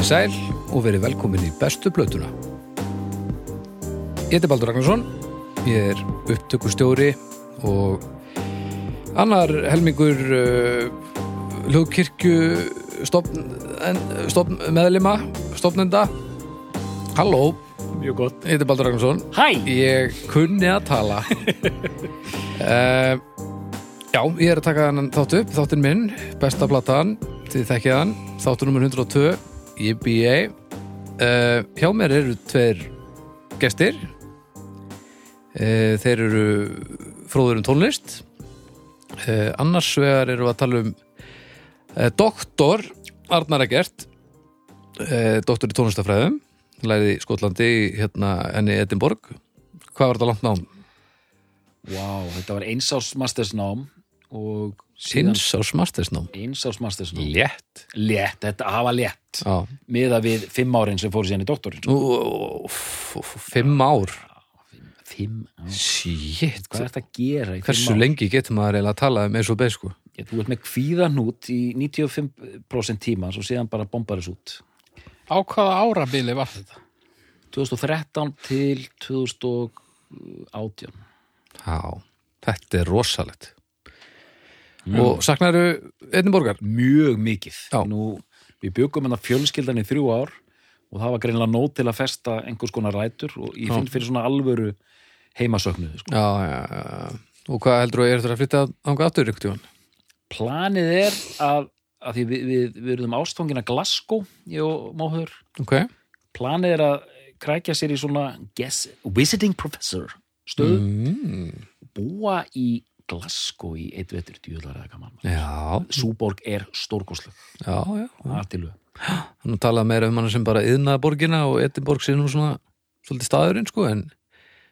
Verið sæl og verið velkomin í bestu blötuna. Ég heiti Baldur Ragnarsson, ég er upptökustjóri og annar helmingur uh, hlugkirkju stopn, stopn, meðlima, stopnenda. Halló. Mjög gott. Ég heiti Baldur Ragnarsson. Hæ! Ég kunni að tala. uh, já, ég er að taka þátt upp, þáttinn minn, besta platan, þið þekkjaðan, þáttunumur 102 Ég býi ei uh, Hjá mér eru tveir gestir. Uh, Þeir eru fróður um tónlist. Uh, Annars vegar eru við að tala um eh, Doktor Arnar Egert. Doktor í tónlistafræðum. Læði í Skotlandi hérna enni Edinborg. Hvað var þetta langt nám? Wow, þetta var einsásmastersnám og síðan Eins ás mastersnám einsás mastersnám. létt Létt, þetta hafa létt. já. Miða við fimm árin sem fóru síðan í doktorinn. F- f- fimm ár Fimm ár. shit Hvað er þetta að gera í hversu fimm ár? lengi getur maður eiginlega að tala um eins og beð sko Ég, þú ert með kvíðanút í 95% tímans og síðan bara bombar þess út. Á hvaða árabili var þetta? 2013 til 2018. já, þetta er rosalegt og saknaru Edinborgar? Mjög mikið. Nú, við byggum hennar fjölskyldan í þrjú ár og það var greinilega nót til að festa einhvers konar rætur og ég finn fyrir svona alvöru heimasöknuðu. Sko. já, já, já og hvað heldur þú að er þetta að flytta ánga aftur ykkur tíðan? Planið er að, að því við, við, við erum ástfangina Glasgow, ég og Móhör. ok, Planið er að krækja sér í svona guess, visiting professor stöð, mm, búa í Glasgow í eitt vetur djúðlar eða gaman. já, Súborg er já artilu. hann talaði meira um hann sem bara yðnaða borgina og Edinborg nú svona svolítið staðurinn sko en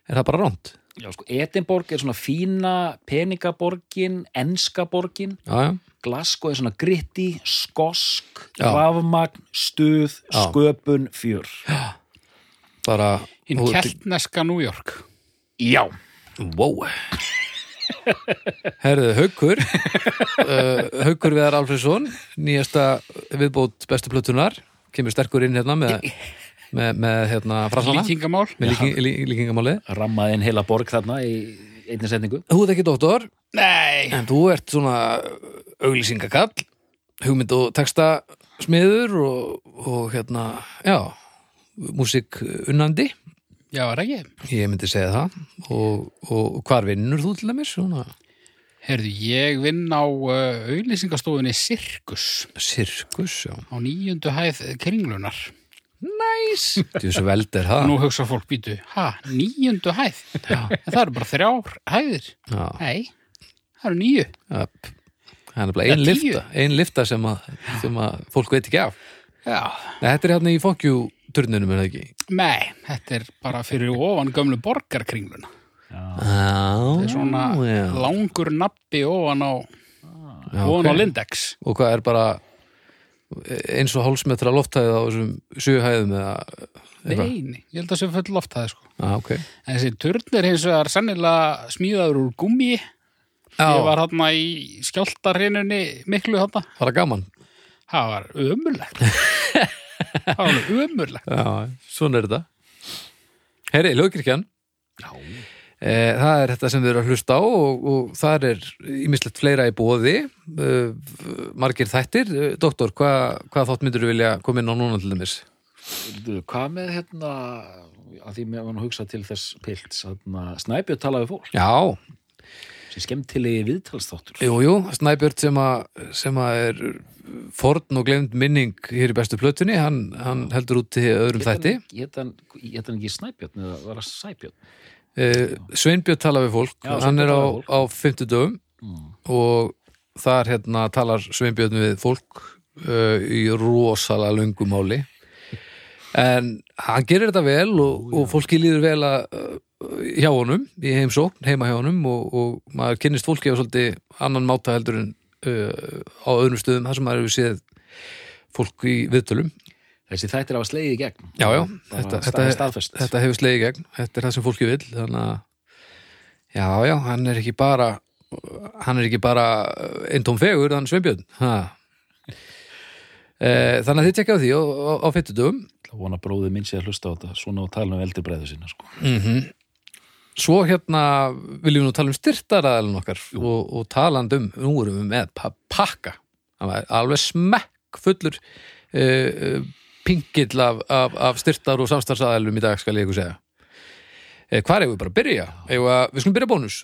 er það bara ránt? Já, sko, Edinborg er svona fína peningaborgin, enska borgin, Já, já, Glasgow er svona gritti, skosk, rafmagn, stuð, Já. sköpun, fjör. bara Hinn keltneska New York. Já. Wow Herðu, Haukur uh, Haukur Viðar Alfredsson nýjasta viðbót bestu plötunar kemur sterkur inn hérna með, með, með hérna frasana Líkingamál. með líking, lí, líkingamáli Rammaði inn heila borg þarna í einnig setningu. Þú ert ekki doktor Nei. en þú ert svona auglýsingakall hugmynd og texta smiður og, og hérna já, músík unnandi Já, er ekki. ég myndi segja það og, og hvar vinnur þú til dæmis Herðu, ég vinn á uh, auðlýsingastofunni Sirkus sirkus, já á nýjundu hæð kringlunar. Næs Þessu veld er það Nú hugsa fólk býtu, ha, nýjundu hæð? Já. Það eru bara þrjár hæðir. Já, Nei, það eru nýju. upp. Það er nefnilega ein Það er tíu. lifta, ein lifta sem, að, sem að fólk veit ekki af. Já. Þetta er hérna í fokkjúturnunum, er það ekki? Nei, þetta er bara fyrir ofan gömlu borgarkringluna. Já, Það er svona já. langur nappi ofan á, já, ofan á ok. Lindex. Og hvað er bara eins og hálsmetra lofthæðið á þessum sjöhæðum eða eitthvað? Nei, nei, ég held að það sé full loftaði sko. Já, ok. En þessi turn er hins vegar sannilega smíðaður úr gummi. Já, Ég var hérna í skjáltarhinunni miklu hérna. var það gaman? Það var ömurlegt. það var alveg ömurlegt. Já, svona er þetta. Herri, lögkirkjan. E, það er þetta sem við erum að hlusta á og, og það er ímislegt fleira í bóði e, margir þættir e, Doktor, hvað, hvað þátt myndir þú vilja koma inn á núna til dæmis? Hvað með hérna, að því mér var að hugsa til þess hérna, Snæbjörn talaði við fólk, Já, sem skemmtilegi viðtalsþáttur. jú, jú, Snæbjörn sem, að, sem að er forn og glemd minning hér í bestu plötunni hann, hann heldur út til öðrum þætti Hét hann, ekki Snæbjörn eða var það Sæbjörn? e, Sveinbjörn talar við fólk Já, hann er á, á 50 dögum Mm. og þar hérna talar Sveinbjörn við fólk uh, í rosalega löngum máli en hann gerir þetta vel og, og fólki líður vel að uh, hjá honum, í heimsókn, heima hjá honum og, og maður kynnist fólki á svolítið annan máta heldur en uh, á öðrum stöðum, þar sem maður hefur séð fólk í viðtölum Þessi þættir hafa slegið í gegn. Já, já, þetta, þetta, þetta hefur slegið í gegn þetta er það sem fólki vil þannig að já, já, hann er ekki bara hann er ekki bara eintóm fegur, hann Sveinbjörn ha. Eh, Þannig að þið tekja á því á, á, á fittudum Það vona bróðið minn sé að hlusta á þetta svona og tala um eldri bræðu sinna sko. mm Svo hérna viljum við nú tala um styrtaraðalinn okkar og, og talandi um, nú erum við með pa pakka, alveg smekk fullur uh, uh, pingill af, af, af styrtar og samstarfsaðalum í dag skal ég ykkur segja. Uh, Hvar eigum við bara að byrja? Eigum við, skulum byrja bónus.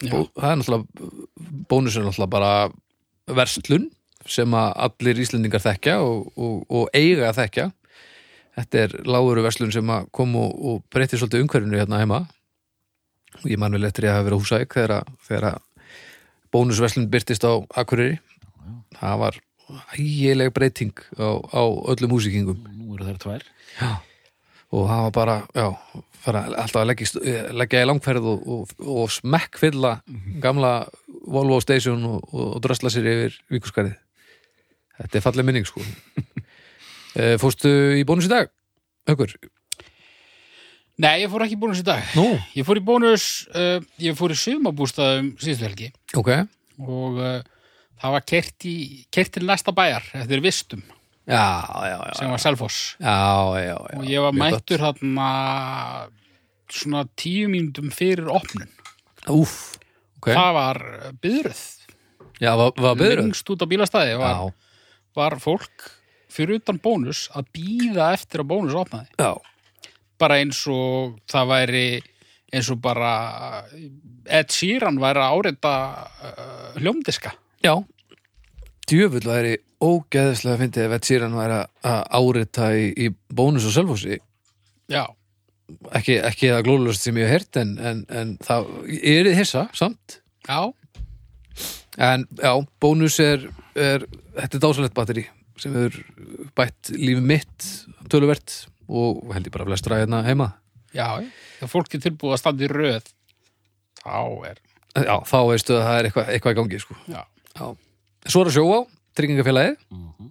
Bó, það er náttúrulega bónus er náttúrulega bara verslun sem að allir Íslendingar þekkja og, og, og eiga að þekkja. Þetta er láguru verslun sem að kom og, breytti svolítið umhverfinu hérna heima ég man vel eftir ég að hafa verið á húsæk þegar, að- þegar bónusverslun byrtist á Akureyri. Það var ægileg breyting á, á öllum húsíkingum Nú eru þær tvær. Og það var bara, já, fara alltaf að leggja, eh, leggja í langferð og, og, og smekkfylla gamla Volvo Station og, og, drösla sér yfir vikuskarið þetta er falleg minning sko. Eh, Fórstu í bónus í dag? Haukur? Nei, ég fór ekki í bónus í dag. Nú, Ég fór í bónus, uh, ég fór í sumabústaðum síðustu helgi. Ok. Og uh, það var kert, í, kert til næsta bæjar eftir vistum Já, já, já sem var Selfoss. Já, já, já. Og ég var mættur þarna svona tíu mínútum fyrir opnun. Úff, ok. Það var byðröð. Já, var, var byrður Lengst út á bílastæði var, var fólk fyrir utan bónus að býða eftir að bónus opnaði. já, Bara eins og það væri eins og bara Ed Sheeran væri að áreita uh, hljómdiska. já. Djöfull væri ógeðislega að fyndi ef Ed Sheeran væri að- árita í, í bónus og selfhósi Já, ekki, ekki það glóðlust sem ég hef heyrt en, en, en það er þið hissa samt. Já, en já, bónus er, er þetta er dásalegt batteri sem er bætt lífi mitt töluvert og held ég bara flestra hérna heima já. Þegar fólk er tilbúið að standa í röð, þá er, já, þá veistu að það er eitthvað, eitthvað í gangi sko. já, já. svo er að sjóa tryggingafélagið Mhm.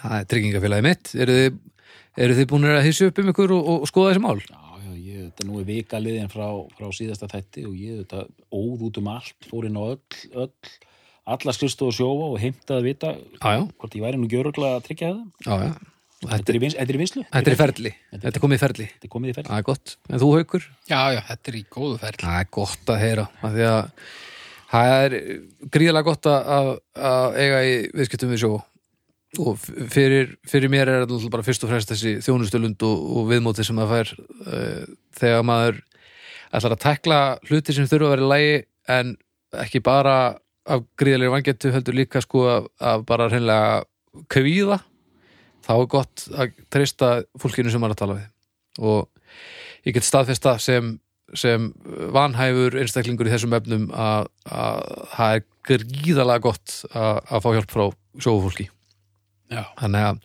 það er tryggingafélagið mitt eru þið, eru þið búin að hissu upp um ykkur og, og skoða þessi mál Já, já, ég, þetta nú er vika liðin frá, frá síðasta þætti og ég þetta óð út um allt, fór inn á öll, öll alla skristu og sjófa og heimtaði að vita já, já, hvort ég væri nú gjöruglega að tryggja það já, já. Þetta er í vins- þetta er í vinslu þetta er í ferli. þetta er komið í ferli. Þetta er komið í ferli. Það er gott, en þú haukur? Já, já, þetta er í góðu ferli. Það er gott að heyra af því að það er gríðlega gott að, að, að eiga í viðskiptum við sjó. Og fyrir, fyrir mér er þetta bara fyrst og fremst þessi þjónustölund og, og viðmóti sem maður fær uh, þegar maður ætlar að tekla hluti sem þurfa að vera í lægi en ekki bara af gríðlega vangetu heldur líka sko að, að bara hreinlega kvíða þá er gott að treysta fólkinu sem maður að tala við. Og ég get staðfesta sem sem vanhæfur einstaklingur í þessum efnum að, að það er gríðalega gott að, að fá hjálp frá sjófólki. Já, þannig að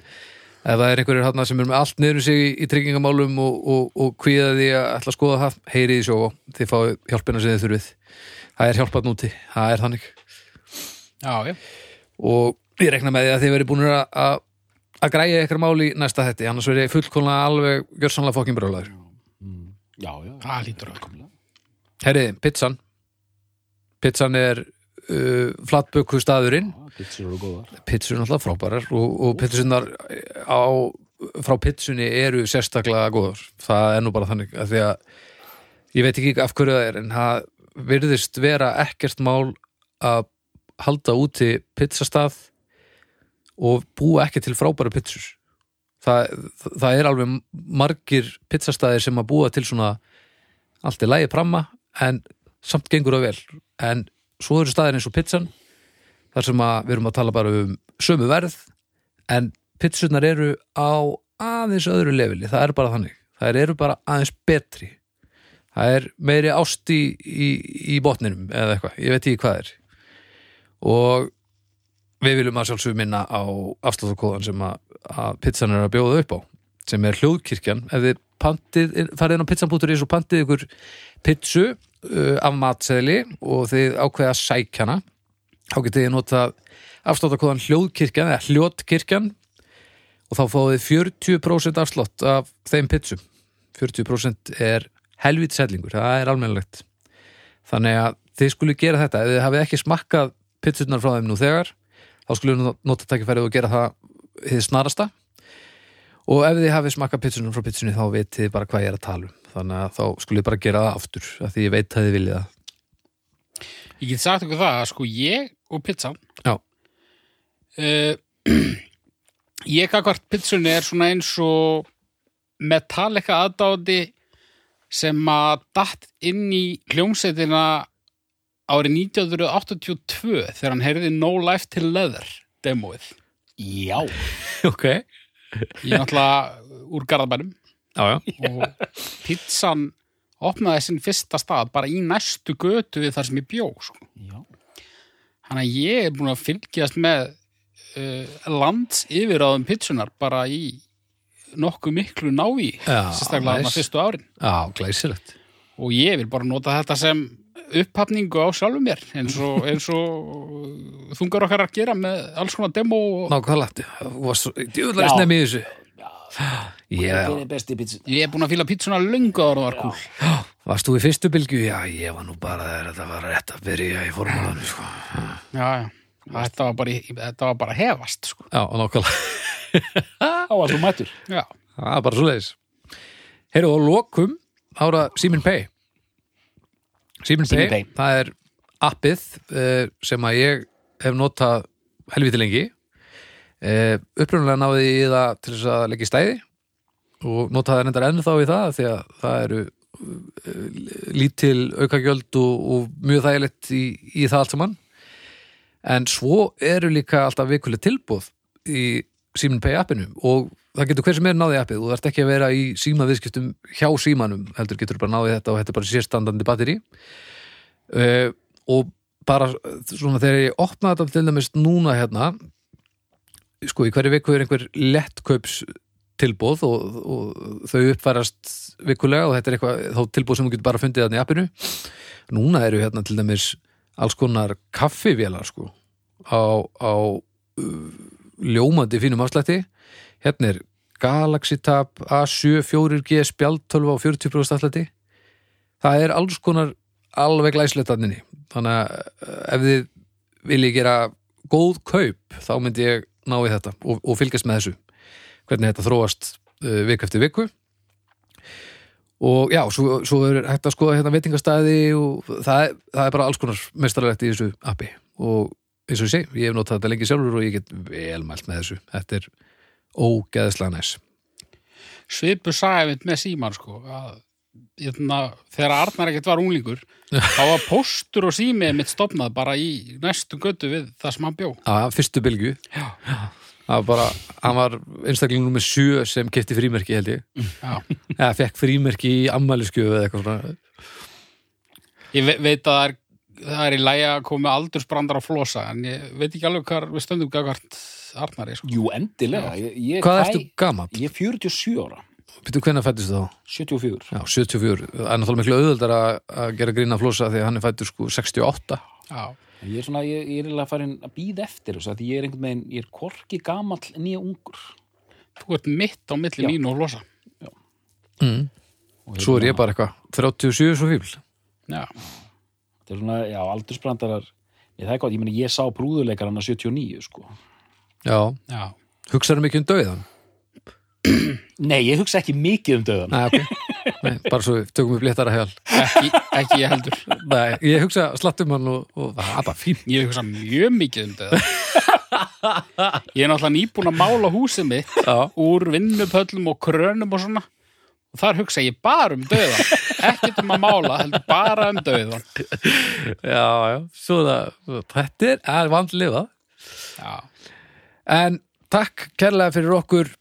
ef það er einhverjir hann sem er með allt niður um sig í, í tryggingamálum og, og, og kvíða því að ætla að skoða það heyrið í sjófa, þið fáið hjálpina sem þið þurfið. Það er hjálpat núti, það er þannig. Já, já, og ég rekna með því að þið verið búin að, að, græja eitthvað mál í næsta þetti annars verið fullkomlega alveg gjörsanlega fokkin brjólaður. Mm, Já, já. Það lítur að. Fullkomlega. Herriði, pizzan. Pizzan er uh, flatböku staðurinn Pizzur eru góðar. Pizzur er náttúrulega frábærar og, og pizzunar á, frá pizzunni eru sérstaklega góður það er nú bara þannig að því að ég veit ekki af hverju það er en það virðist vera ekkert mál að halda úti pizzastað og búa ekki til frábæra pizzur. Það, það er alveg margir pizzastaðir sem að búa til svona allt er lægi pramma en samt gengur það vel. En svo eru staðir eins og pizzan þar sem við erum að tala bara um sömu verð en pizzunar eru á aðeins öðru leveli, það er bara þannig. Það eru bara aðeins betri. Það er meiri ást í, í, í botninum eða eitthvað, ég veit ekki hvað er. Og við viljum að sjálfsögum minna á afsláttakóðan sem að, pizzan er að bjóða upp á sem er hljóðkirkjan. Ef þið pantið, farið inn á pizzan.is og pantið ykkur pizzu uh, af matseðli og þið ákveða að sækja hana þá getið þið notað afsláttakóðan hljóðkirkjan eða hljótkirkjan og þá fáið þið 40% afslátt af þeim pizzum. 40% er helvít sellingur, það er almennilegt. Þannig að þið skulle gera þetta. Ef þið hafið ekki smakkað pizzunar frá þeim nú þegar þá skulle nota tækifærið og gera það hið snarasta. Og ef þið hafið smakað pitsunum frá pitsunni þá vitið þið bara hvað ég er að tala um. Þannig að þá skulle ég bara gera það aftur af því ég veit að þið viljið það. Ég get sagt ykkur það að sko ég og pizzan Já. uh, Ég kakvart pizzunni er svona eins og Metallica aðdáði sem að datt inn í hljómsveitina árið 1982 þegar hann heyrði No Life Till Leather demóið. Já. ok, Ég er náttúrulega úr garðabænum já, já, og pizzan opnaði sinn fyrsta stað bara í næstu götu við þar sem ég bjó sko. Já. Þannig að ég er búin að fylgjast með uh, lands yfiráðum pitsunar bara í nokkuð miklu návi sérstaklega þarna fyrstu árin já, glæsilegt og ég vil bara nota þetta sem upphafningu á sjálfum mér eins og, eins og þungar okkar að gera með alls konar demo og Nákvæmlega, þú varst svo djúðlega Já. snemmi í þessu Já, ég er búin að fíla pizzuna löngu ára og var cool varst þú í fyrstu bylgju? Já, ég var nú bara þegar þetta var rétt að byrja í formúlanu sko. já, já. Þetta var bara, þetta var bara hefast sko. Já, nákvæmlega Á, alls þú mættur. já, Það bara svo leiðis Heyrðu, og lokum ára Simin Pay Simin Pay, Pay. það er appið uh, sem að ég hef notað helviti lengi uh, upprunalega náði ég það til þess að leggja stæði og notaði reyndar enn þá í það því að það eru uh, lítil aukagjöld og, og mjög þægilegt í, í það allt saman en svo eru líka alltaf vikuleg tilbúð í Simin Pay appinu og það getur hver sem er náði appið. Þú þarft ekki að vera í síma viðskiptum hjá símanum heldur getur bara náði þetta og þetta er bara sérstandandi batteri. Uh, og bara svona þegar ég opna þetta til dæmis núna hérna sko í hverju viku er einhver lettkaups tilbúð og, og þau uppfærast vikulega og þetta er eitthvað þá tilbúð sem þú getur bara fundið þarna í appinu. Núna eru hérna til dæmis alls konar kaffivélar sko á, á uh, ljómandi fínum afslætti. Hérna er Galaxy Tab A7 4G spjaldtölva á 40% afslætti það er alls konar alveg glæslegt aðninni þannig að uh, ef þið viljið gera góð kaup þá myndi ég ná í þetta og, og fylgjast með þessu. Hvernig þetta þróast uh, viku eftir viku. Og já, svo, svo er hægt að skoða hérna veitingastæði og það, er- það er bara alls konar mestarlegt í þessu appi. Og eins og ég segi, ég hef notað þetta lengi sjálfur og ég get vel mælt með þessu. Þetta er ógeðslega næs. Svipu sagði mitt með síman sko að hérna, þegar Arnar ekkert var unglingur þá var póstur og símið mitt stopnað bara í næstu götu við það sem hann bjó. Að fyrstu bylgu var bara, hann var einstakling nummer sjö sem kefti frímerki held ég. Já. eða fekk frímerki í ammæliskjöfu eða eitthvað svona. Ég ve veit að það er, það er í lægi að koma aldursbrandar á flosa en ég veit ekki alveg hvar við stöndum gagvart Arnari sko. Jú, endilega. Ég, ég, hvað ertu gamall? Ég er 47 ára. Býtu hvenær fættist þá? 74. Já, 74, það er náttúrulega miklu auðveldar að, að gera grína flosa því að hann er fættur sko 68 Já. Ég er svona, ég, ég er eiginlega farin að býða eftir þessu, að ég er einhvern veginn, ég er korki gamall nýja ungur. Þú ert mitt á milli Já. mín og flosa mm. Og Svo er hérna, ég bara eitthvað 37 svo fíl Já, Það er svona, já, aldursbrandarar, ég, það er gott, ég meni, ég sá brúðuleikar hann að 79, sko. Já, já. Hugsaðu mikið um dauðan Nei, ég hugsa ekki mikið um döðan. Nei, ok, Nei, bara svo við tökum við léttara hjál ekki, ekki ég heldur. Nei, ég hugsa slatt um hann og, og það er bara fín Ég hugsa mjög mikið um þetta Ég er náttúrulega nýbúin að mála húsið mitt Já, úr vinnupöllum og krönum og svona. Og þar hugsa ég bara um döðan ekkert um að mála, heldur bara um döðan já, já Svo það, þetta er, vandliða Já, En takk kærlega fyrir okkur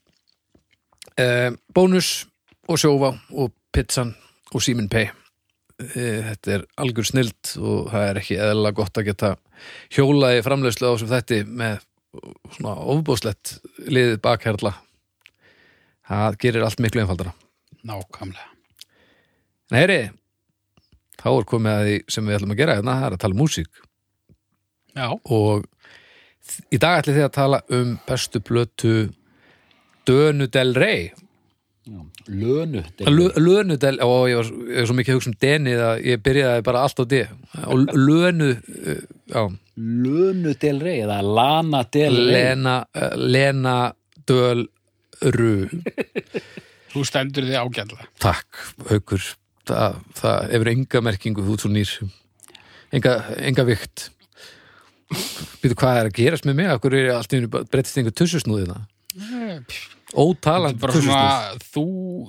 eh, Bónus og sjófa og pizzan og Simin Pay eh, Þetta er algjör snild og það er ekki eðla gott að geta hjólaði framleiðslu á sem þetta með svona ofbóðslegt liðið bakherla Það gerir allt miklu einfaldara. Nákvæmlega En heyri, þá er komið að því sem við ætlum að gera hérna, það er að tala um músík. Já, og í dag ætlum þið að tala um bestu plötu Dönu del Rey. Já, Lönu. Lö- Lönu del, og ég var, ég var svo mikið að hugsa um Denið að ég byrjaði bara allt á D. Og Lönu uh, já, Lönu del Rey, eða Lana del Rey. Lena, uh, Lena dölru Þú stendur þig ágæðlega. takk, haukur það, það hefur enga merkingu þú svo nýr enga, enga vikt Býtu hvað er að gerast með mig? Akkur er allt í einu breytist einhver tussusnúðina? Ótalandi Bara svona þú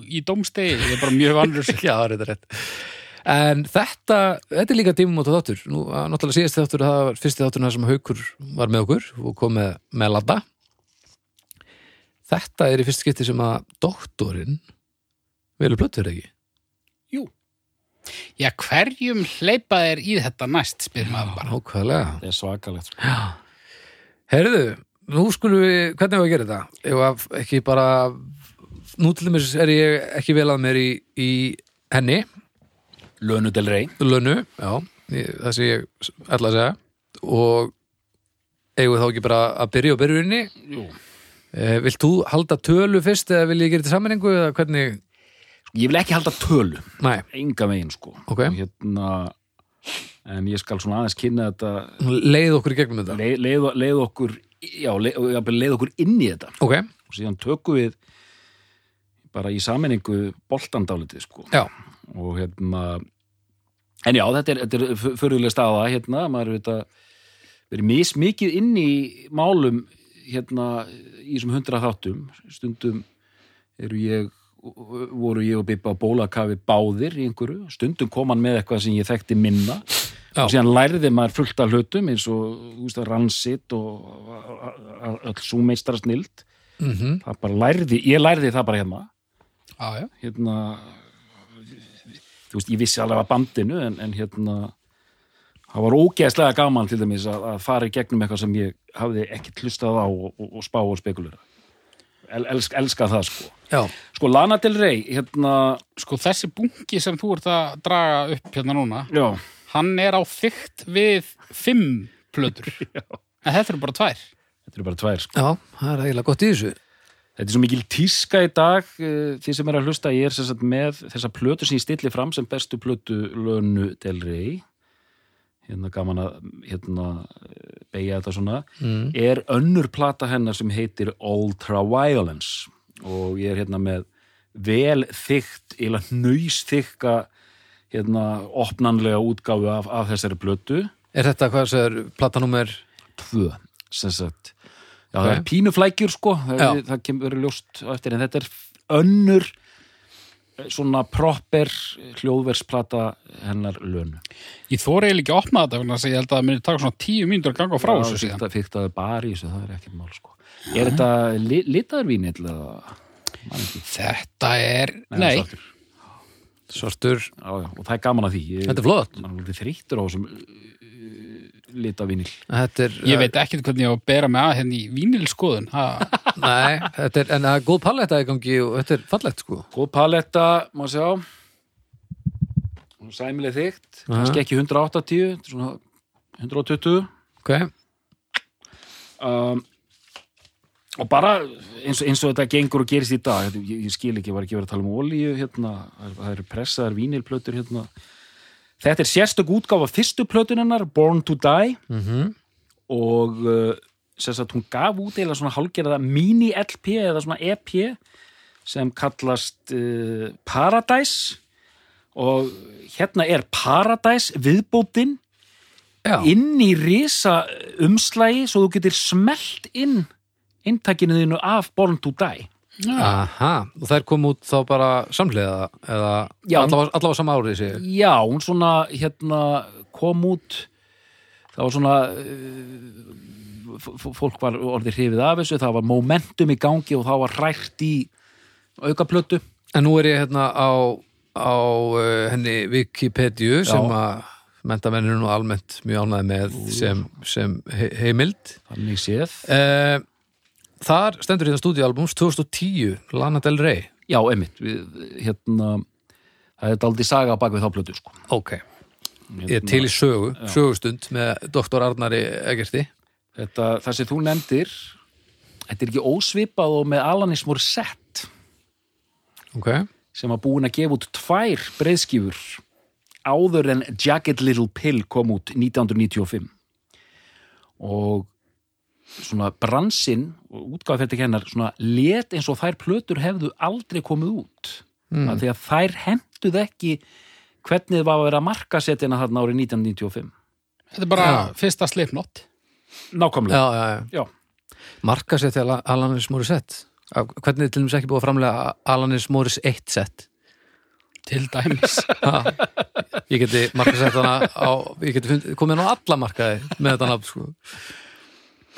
í dómstegi, ég er bara mjög vannur. Já, það er þetta rétt En þetta, þetta er líka tímumóta þáttur Nú, náttúrulega síðast þáttur það var fyrsti þáttur sem Haukur var með okkur og kom með, með ladda Þetta er í fyrst skipti sem að doktorinn velur plötur ekki. Já, hverjum hleypa þér í þetta næst, spyr maður bara. Ákvæðlega Það er svakalegt sko. Herðu, nú skulum við, hvernig var að gera þetta? Ef ekki bara, nú til dæmis er ég ekki vel að mér í, í henni, Lönu del rey Lönnu, já, það sem ég ætla að segja og eigum við þá ekki bara að byrja á byrjuninni Jú. eh, Vilt þú halda tölu fyrst eða vil ég gera þetta sammenningu eða hvernig, Ég vil ekki halda tölu, næ, enga veginn sko. Ok. Og hérna, En ég skal svona aðeins kynna þetta. Leið okkur í gegnum þetta? Leið, leið, leið okkur Já, leið, jafnvel leið okkur inn í þetta. Ok, Og síðan tökum við bara í sammenningu boltandálitið sko. Já, og hérna en já, þetta er, þetta er fyrirlega staða hérna, maður er þetta verið mismikið inn í málum hérna í þessum hundra þáttum. Stundum eru ég voru ég og Bibba á bólakafi báðir í einhverju, stundum kom hann með eitthvað sem ég þekkti minna. Já. og síðan lærði maður fullt af hlutum eins og ransitt og öll súmeistara snild mhm, það bara lærði, ég lærði það bara hérna. Já. hérna þú veist, ég vissi alveg að bandinu en, en hérna það var ógeðslega gaman til dæmis að, að fara í gegnum eitthvað sem ég hafði ekki hlustað á og, og, og spá og spekulera El, elsk, elska það sko já, sko Lana Del Rey, hérna Sko, þessi bunki sem þú ert að draga upp hérna núna, já, hann er á þygt við fimm plötur. en þetta eru bara tvær. þetta eru bara tvær sko. já, það er eiginlega gott í þessu þetta er svo mikil tíska í dag uh, því sem er að hlusta, ég er sem sagt með þessa plötu sem ég stilli fram sem bestu plötu Lönu Del Rey hérna gaman að hérna, beigja þetta svona mm. er önnur plata hennar sem heitir Ultraviolence. Og ég er hérna með vel þykkt, eða nöys þykka hérna opnanlega útgáfu af, af þessari blötu Er þetta hvað sem er platanúmer tvö, sem sagt. Já, Ok. það er pínuflækjur sko. Það, það kemur ljóst eftir en þetta er önnur svona proper hljóðversplata hennar lönu Ég þóri eiginlega ekki að opna þetta, þess að ég held að það muni taka svona tíu mínútur að ganga frá þessu síðan. það fikk það bara í þessu, það er ekkert mál sko. Er þetta li, Man ekki. Þetta er, Nei, nei, svartur. Svartur, Já, já, og það er gaman að því. Ég, þetta er flott. Man er þrýttur á þessum uh, litavinil Þetta er, ég veit ekkert hvernig ég á að bera mig að henni í vínilskoðun. Ha, Nei, þetta er, en það er góð paletta í gangi og þetta er fallegt sko. Góð paletta, má sjá. Sæmileg þygt kannski ekki 180 þetta er svona 120 Ok, um, og bara eins, og- eins og þetta gengur og gerist í dag ég, ég skil ekki, ég var ekki verið að tala um olíu hérna, það það eru pressaðar vínilplötur hérna. Þetta er sérstök útgáfa fyrstu plötunennar, Born to Die. Mhm. Og uh, sagt hún gaf út eða svona hálgerða mini-LP eða svona EP sem kallast uh, Paradise. Og hérna er Paradise viðbótin Já, inn í risa umslægi svo þú getur smelt inn inntakinu þínu af Born to Die aha, og þær kom út þá bara samhliða eða Já. allavega, allavega sama árið sé ég. Já, hún svona hérna kom út það var svona f- fólk var orðið hrifið af þessu það var momentum í gangi og það var rært í aukaplötu. En nú er ég hérna á, á uh, henni Wikipedia sem að mentamennir nú almennt mjög ánæði með sem, sem he heimild. Þannig séð. Uh, Þar stendur hérna stúdíalbums 2010, Lana Del Rey. Já, einmitt, við, hérna það er daldið saga á bakvið þá plötu sko. Ok, ég er til í sögu sögustund með doktor Arnari Egerti Þetta, það sem þú nefndir þetta er ekki ósvipað og með Alanis Morissette. Ok, sem var búin að gefa út tvær breiðskífur áður en Jagged Little Pill kom út 1995 og svona bransinn og útgáfið hennar svona let eins og þær plötur hefðu aldrei komið út mm. því að þær henduð ekki hvernig það var að vera markasetjana þarna árið 1995 Þetta er bara Já. fyrsta slipnott. nákvæmlega já. Já. Markasett til Alanis Morissette Af- Hvernig er til dæmis ekki búið að framlega Alanis Morris 1 set Til dæmis. Ha, Ég geti markasett hana á Ég geti komið hann á alla markaði með þetta nafn sko.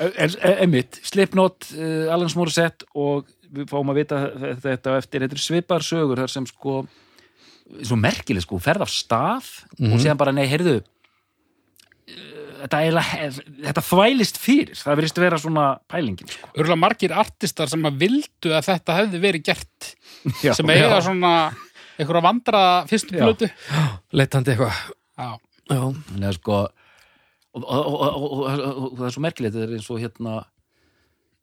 En- en- Einmitt, Slipknot, uh, Alan Morissette og við fáum að vita þetta eftir, þetta er svipar sögur þar sem sko svo merkileg sko, ferð af stað og séðan bara, nei, heyrðu uh, þetta, þetta þvælist fyrir, það verðist vera svona pælingin sko. Örgulega margir artistar sem að vildu að þetta hefði verið gert. Já, sem eiga já. svona einhverja vandra fyrstu Já. plötu. Leitandi eitthvað Já. Já, Þannig að sko og, það er svo merkilegt þetta er eins og hérna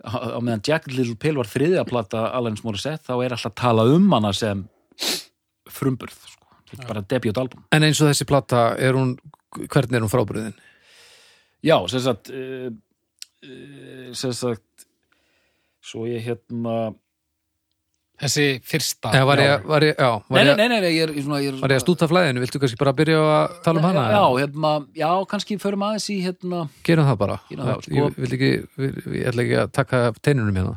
á meðan Jack Little Pill var þriðja plata Alanis Morissette þá er alltaf að tala um hana sem frumburð sko. Bara debut album En eins og þessi plata, er hún hvernig er hún frábriðin? Já, sem sagt uh, uh, sem sagt svo ég hérna Þessi fyrsta. Eða var ég, var ég, já, Nei, var nei, ég, nei, nei, ég er, svona, ég er var ég að stúta flæðinu, viltu kannski bara byrja að tala um hana? Já, hérna, já, kannski förum aðeins í hérna Gerum það bara Gerum það, sko. Ég vil ekki, ég ætla ekki að taka teinunum hérna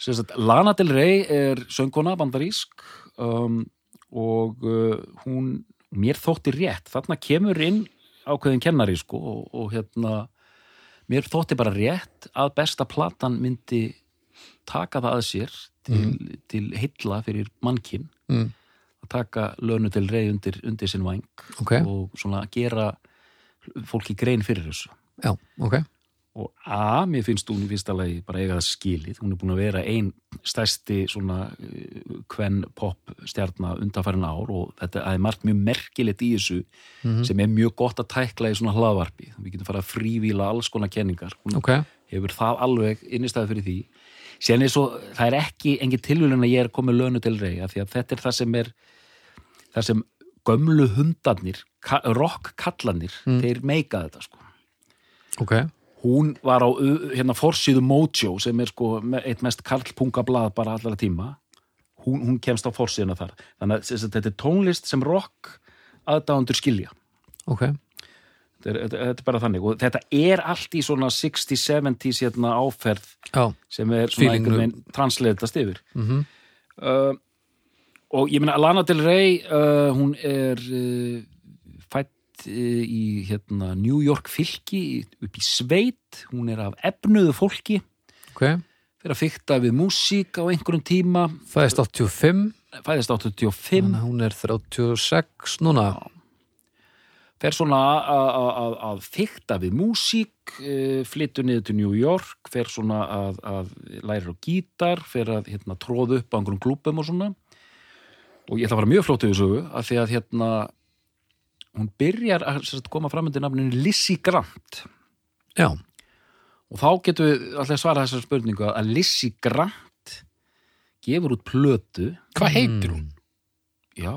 sagt, Lana Del Rey er söngkona bandarísk um, og uh, hún mér þótti rétt, þarna kemur inn ákveðin kennari sko og, og hérna mér þótti bara rétt að besta platan myndi taka það að sér til, til heilla fyrir mannkinn mm. að taka lönu til rey undir, undir sinn væng Ok. og svona gera fólki grein fyrir þessu Já, ok og A, mér finnst hún í fyrsta lagi bara eiga það skilið, hún er búin að vera ein stærsti svona kvenn pop stjarna undanfærin ár og þetta er margt mjög merkilegt í þessu sem er mjög gott að tækla í svona hlaðvarpi, við getum fara að frívíla alls konar kenningar, hún Ok, hefur það alveg innistæði fyrir því. Síðan er svo, það er ekki engin tilvílun að ég er komið lönu til rey af því að þetta er það sem er það sem gömlu hundarnir rock kallanir, þeir meika þetta sko. Ok hún var á hérna forsíðu Mojo sem er sko eitt mest karlpungablað bara allara tíma. Hún, hún kemst á forsíðuna þar. Þannig að þetta er tónlist sem rock aðdáðundur skilja. Ok, þetta er, þetta, er bara þannig. Og þetta er allt í svona 60s, 70s hérna áferð já, sem er svona Feelingnum. einhvern veginn transleitast yfir. Mhm. Uh, og ég meina Lana Del Rey uh, hún er uh, fætt uh, í hérna New York fylki upp í sveit, hún er af efnuðu fólki. Ok, fyrir að fykta við músík á einhverjum tíma. Fæðist 85 fæðist 85 Þannig að hún er 36 núna. Fer svona að- að- að að fykta við músík uh, flyttur niður til New York fer svona að, að læra á gítar fer að hérna, tróða upp á einhverjum klúbum og svona. Og ég ætla að fara mjög yfir sögu af því að hérna hún byrjar að sem sagt, koma fram undir nafninu Lizzie Grant. Já, og þá getum við alltaf svara þessar spurningu að Lizzie Grant gefur út plötu. Hvað heitir hún? já,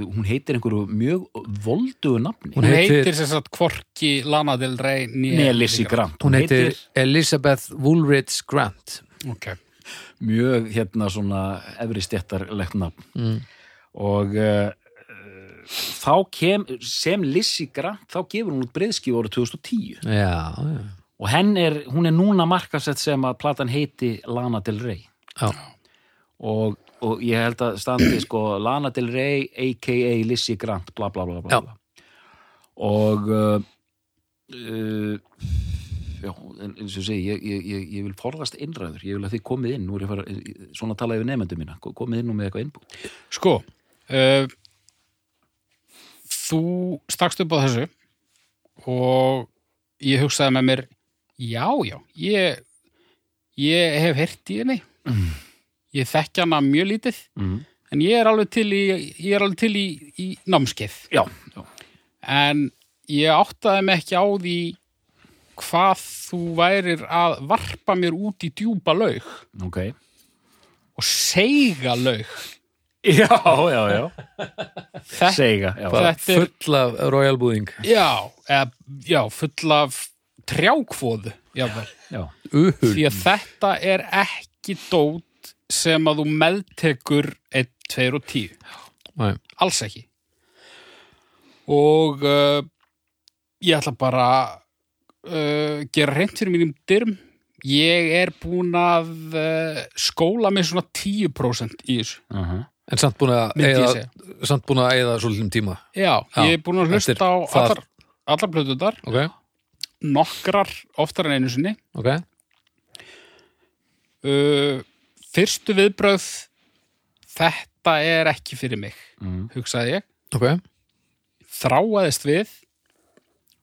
hún heitir einhverju mjög voldugu nafni. Hún heitir- heitir, sem sagt hvorki Lana Del Rey Nei, Lizzie Grant. Hún heitir Elizabeth Woolridge Grant. Ok. mjög hérna svona efri stjættarlegt nafn. Mm. og uh, þá kem sem Lizzie Grant þá gefur hún út breyðskíu árið 2010 Já, já, og henn er, hún er núna markasett sem að platan heiti Lana Del Rey. Já. og, og ég held að standi sko Lana Del Rey a.k.a. Lizzie Grant bla bla bla, bla, bla. og uh, uh, já, eins og ég segi ég, ég, ég, ég vil forðast innræður. Ég vil að þið komið inn, er fara svona að tala yfir nefndu mína, komið inn og með eitthvað innbútt. Sko, uh, þú stakst upp á þessu og ég hugsaði með mér, já, já, ég, ég hef heyrt í henni, ég þekki hana mjög lítið, mm. en ég er alveg til í, ég er alveg til í, í námskeið. já, já, En ég áttaði mig ekki á því hvað þú værir að varpa mér út í djúpa laug ok og seiga laug. Já, já, já. Þetta er- Full af Royal Búðing. Já, eða, já, full af Uhul. því að þetta er ekki dót sem að þú meðtekur 1, 2 og 10 Nei. alls ekki. Og uh, ég ætla bara að uh, gera reynd fyrir mínum dyrm ég er búin að uh, skóla mig svona 10% í þessu. Uh En samt búin að segja samt búin að eyða svolítum tíma. já, Já, ég er búin að hlusta á allar, allar plötuðar Ok, nokkrar oftar en einu sinni. Ok. uh, fyrstu viðbröð þetta er ekki fyrir mig mm. hugsaði ég. Ok, þráaðist við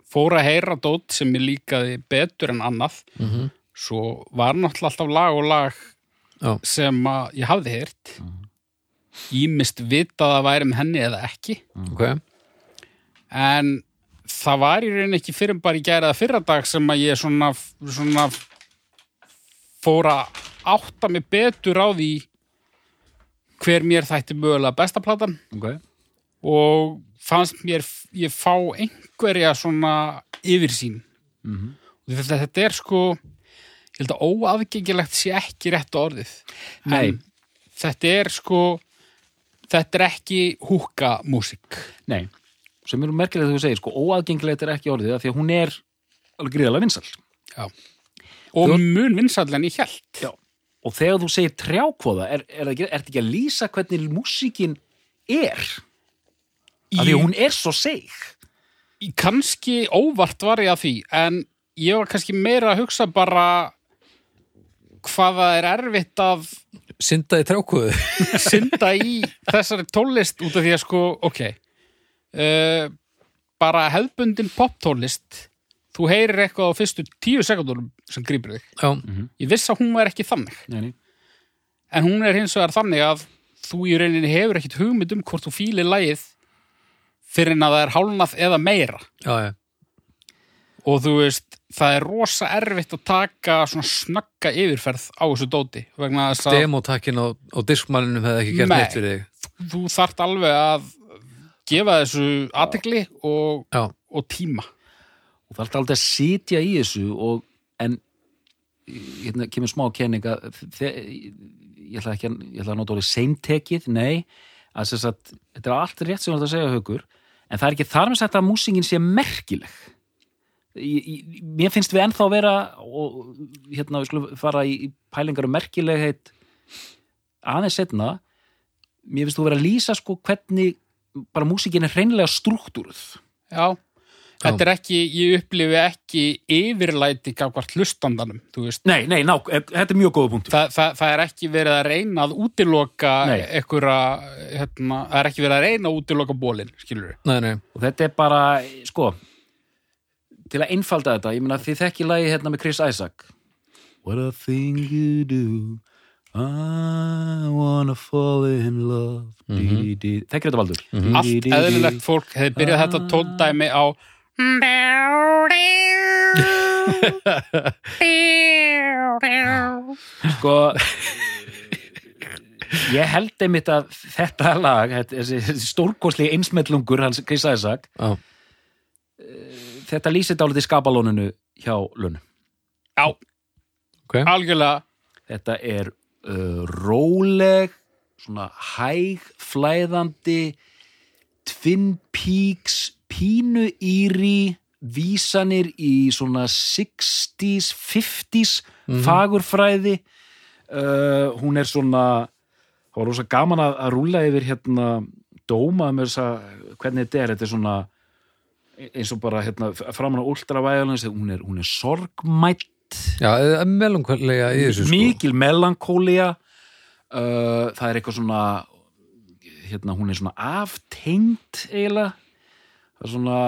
fór að heyra dót sem ég líkaði betur en annað. Mm svo var náttúrulega alltaf lag og lag Já. sem ég hafði heyrt ímist vitað að væri með henni eða ekki ok. en það var í rauninni ekki fyrir bara í gæraða fyrra dag sem að ég svona, svona fór að átta mig betur á því hver mér þætti mögulega besta platan ok, og fannst mér ég fá einhverja svona yfirsýn Mhm. og þetta, þetta er sko ég held að óaðgengilegt sé ekki rétt orðið Nei. en þetta er sko þetta er ekki húka músík nei sem eru merkilegt þegar þú segir, sko, óaðgengilegt er ekki orðið því að hún er alveg gríðalega vinsal og mun vinsall en ég held Já. og þegar þú segir trjákvoða er, er, það ekki, er þetta ekki að lýsa hvernig músíkin er? Því að hún er svo seg í, kannski óvart var ég að því en ég var kannski meira að hugsa bara hvað það er erfitt að Synda í trjákvöðu. synda í þessari tólist út af því að sko, ok uh, bara hefðbundin poptólist þú heyrir eitthvað á fyrstu tíu sekundunum sem grípur þig Já, ég viss að hún var ekki þannig nei, nei. en hún er hins vegar þannig að þú í rauninni hefur ekkit hugmynd um hvort þú fílir lagið fyrir en að það er hálnað eða meira já, já. og þú veist, það er rosa erfitt að taka svona snögga yfirferð á þessu dóti vegna þess að Demotakkin á, á diskmanninum hefði ekki gert Nei. neitt fyrir þig. þú þart alveg að gefa þessu aðtegli og, og tíma og er alltaf að sitja í þessu og, en hérna kemur smá kenning að þe- ég ætla ekki að, ég ætla að nota orðið seintekið, nei að þess að þetta er allt rétt sem þú ert að segja haukur en það er ekki þar með sagt að músingin sé merkileg mér finnst við ennþá vera og hérna við skulum fara í, í pælingar um merkilegheit aðeins setna mér finnst þú vera að lýsa sko hvernig bara músíkin er hreinlega struktúruð já, þetta er ekki ég upplifi ekki yfirlæti gafkvart hlustandanum, þú veist. Nei, nei, ná, e- þetta er mjög góða punktur. Þa, það, það er ekki verið að reyna að útiloka einhverja, hérna, það er ekki verið að reyna að útiloka bólin, skilur við nei, nei. og þetta er bara, sko til að einfalda þetta, ég meina þið þekki lagi hérna með Chris Isaac. What a thing you do I wanna fall in love. Mm -hmm. Þekkir þetta valdur? allt eðlilegt fólk hefði byrjað þetta tóndæmi á Sko ég held einmitt að þetta lag þetta- þessi stórkosli einsmellungur hans Chris Isaac. Já, þetta lýsir dálítið skapalóninu hjá Lunu já, ok. algjörlega Þetta er uh, róleg, svona hæg, flæðandi, Twin Peaks, pínu íri, vísanir í svona 60s, 50s fagurfræði. Uh, hún er svona, það var rosa gaman að, að rúla yfir hérna dóma með þess að hvernig þetta er, þetta er svona eins og bara hérna framan á ultravæðalans, hún er, hún er sorgmætt Já, eða melankolega í þessu sko. mikil melankólia uh, það er eitthvað svona hérna, hún er svona aftengt eiginlega það er svona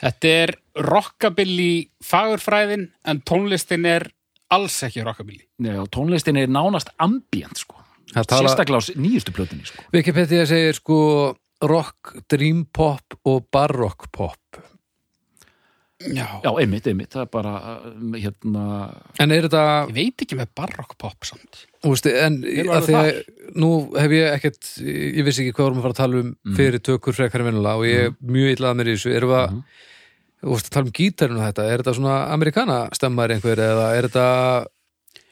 Þetta er rockabilly fagurfræðin en tónlistin er alls ekki rockabilly. neða, tónlistin er nánast ambient sko. Sérstaklega á nýjustu plötunni sko. Wikipedia segir sko rock, dream pop og barock pop. Já. já, einmitt, einmitt, það er bara uh, hérna, En er þetta, Ég veit ekki með barock pop samt. þú veist, en að því að nú hef ég ekkert, ég vissi ekki hvað vorum að fara að tala um fyrir tökur frekar og ég er mjög illað með í þessu. Erum við að, Þú veist að tala um gítarinn og þetta, er þetta svona amerikana stemmar einhver eða er þetta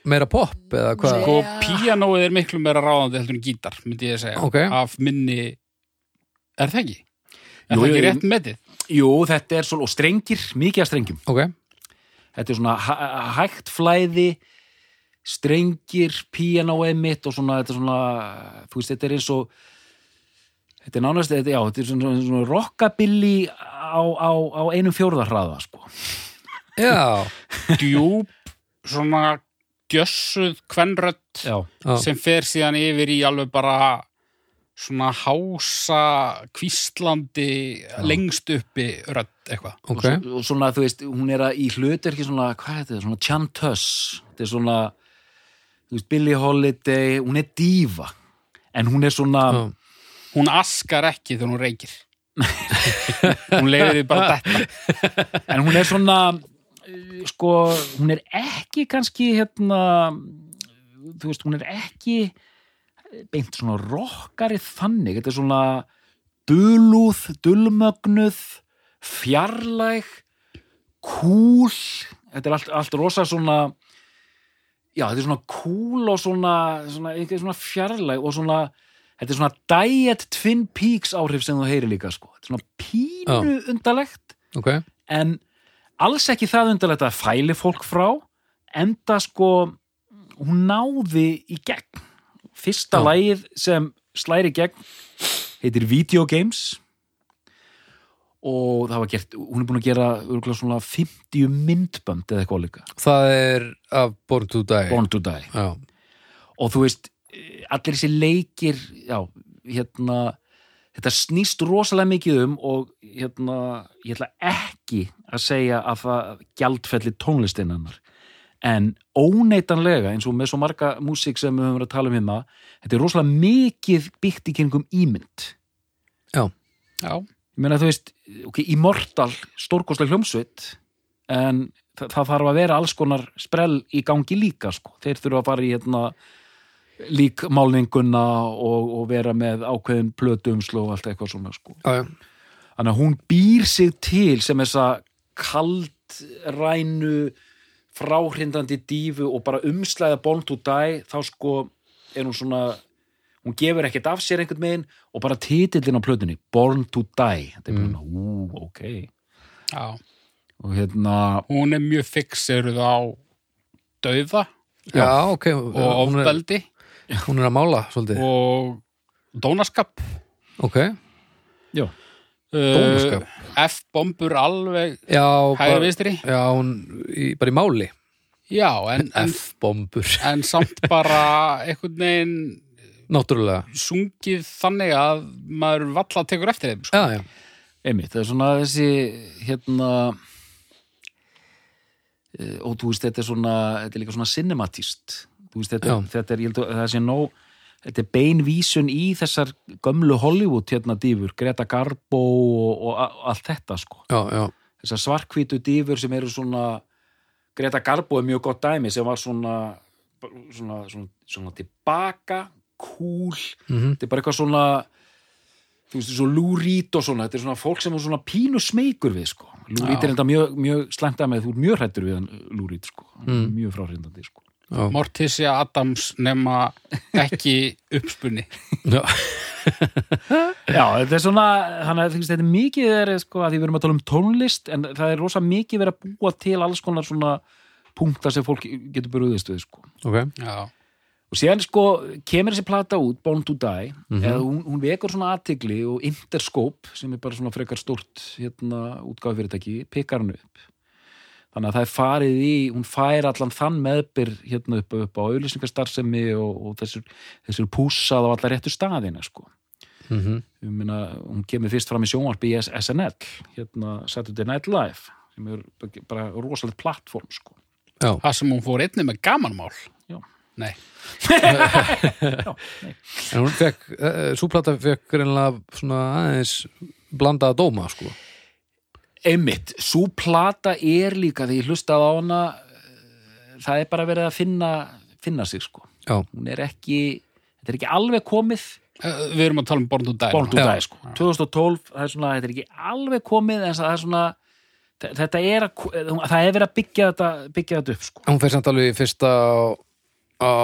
meira pop eða hvað? Sko, píanóið er miklu meira ráðandi heldur en gítar, myndi ég segja. Ok. Af minni, er það ekki? Er Jú, það ekki jú, rétt metið? Jú, þetta er svo, og strengir, mikið af strengjum Ok, þetta er svona hæ- hægt flæði strengir, píanóið mitt og svona, þetta er svona þú veist, þetta er eins og þetta er nánast, þetta, já, þetta er svona, svona rockabilly á, á, á einum fjórðarhraða, sko já, Djúp, svona já, já. sem fer síðan yfir í alveg bara svona hása kvíslandi lengst uppi rödd eitthvað. ok, og, svo, og svona, þú veist, hún er að í hlutverki svona, hvað er þetta, svona chantöss þetta er svona þú veist, Billie Holiday, hún er dífa en hún er svona já, Hún askar ekki þegar hún reykir. hún leiði því bara þetta. en hún er svona sko, hún er ekki kannski hérna þú veist, hún er ekki beint svona rockari þannig, þetta er svona dulúð, dulmögnuð fjarlæg kúl. Þetta er allt, allt rosa svona já, þetta er svona kúl og svona, svona, svona fjarlæg og svona þetta er svona diet Twin Peaks áhrif sem þú heyri líka sko. þetta er svona pínu undarlegt ok. en alls ekki það undarlegt að fæli fólk frá enda sko hún náði í gegn fyrsta Já. lagið sem slæri gegn heitir Video Games. Og það var gert hún er búin að gera svona 50 myndbönd eða eitthvað líka. Það er af Born to Die. Born to Die. Já, og þú veist, allir þessi leikir já, hérna þetta snýst rosalega mikið um og hérna, ég ætla ekki að segja að það gjaldfelli tónlistin hennar en óneitanlega eins og með svo marga músík sem við höfum verið að tala um hérna þetta er rosalega mikið byggt í kringum ímynd já, Já. ég meina þú veist, ok, Immortal stórkostlega hljómsveit en það, það þarf að vera alls konar sprell í gangi líka sko. þeir þurfa að fara í hérna, líkmálninguna og, og vera með ákveðin plötuumslu og allt eitthvað svona sko. já, já. þannig að hún býr sig til sem þessa kaldrænu fráhrindandi dífu og bara umslæða Born to Die þá sko er hún svona hún gefur ekkert af sér einhvern megin og bara titillin á plötunni Born to Die. Þetta er bara, ú, ok. Já. og hérna, Hún er mjög fixeruð á dauða. Já ok. Og ofbeldi. hún er að mála svolítið. Og dónaskap. Ok, já. Uh, F-bombur alveg bara, vinstri. já, hún í, bara í máli Já, en, en, F-bombur, en samt bara einhvern veginn náttúrulega sungið þannig að maður valla tekur eftir þeim. Sko. Já, já, einmitt, það er svona þessi hérna eh, og þú veist, þetta er svona þetta er líka svona cinematíst þú veist, þetta, þetta er, ég held að það sé nóg þetta er beinvísun í þessar gömlu Hollywood hérna dýfur, Greta Garbo og, og allt þetta sko. Já, já, þessar svarkvítu dýfur sem eru svona Greta Garbo er mjög gott dæmi sem var svona svona, svona, svona tilbaka cool, mhm, þetta er bara eitthvað svona þú veist, svo Lou Reed og svona. Þetta er svona fólk sem er svona pínu smeykur við sko, Lou Reed er Já. enda mjög, mjög slæmt að með, þú ert mjög hrættur við hann Reed sko, Mm. mjög fráhrindandi sko já, Morticia Adams nema ekki uppspunni. já. Já, þetta er svona, þannig að þetta er mikið er, sko, að því við erum að tala um tónlist en það er rosa mikið verið að búa til alls konar svona punktar sem fólk getur brúðist við, sko. ok, Já. Og síðan, sko, kemur þessi plata út, Born to Die, Mhm. eða hún, hún vekur svona aðtigli og Interscope, sem er bara svona frekar stórt, hérna, útgáfi fyrirtæki, pikkar hann upp. Þannig að það er farið í, hún fær allan þann meðbyr hérna upp, upp á auðlýsingarstarfsemi og, og þessur, þessur pússað á allar réttu staðina, sko mhm, ég meina, hún kemur fyrst fram í sjónvarpi í SNL, hérna Saturday Night Live, sem er bara rosalegt plattform, sko. já, Það sem hún fór einnig með gamanmál. Já. Nei. en hún fekk uh, súplata fekk reynilega svona aðeins blandaða dóma, sko Einmitt, svo plata er líka því ég hlustaði á hana eh, það er bara verið að finna finna sig, sko. já, Hún er ekki þetta er ekki alveg komið Uh, Við erum að tala um Born to Die. Born to Já. Die, sko. 2012, það er svona, þetta er ekki alveg komið en það er svona þe- þetta er að, það er verið að byggja þetta, byggja þetta upp sko. hún fer samt alveg í fyrsta á, á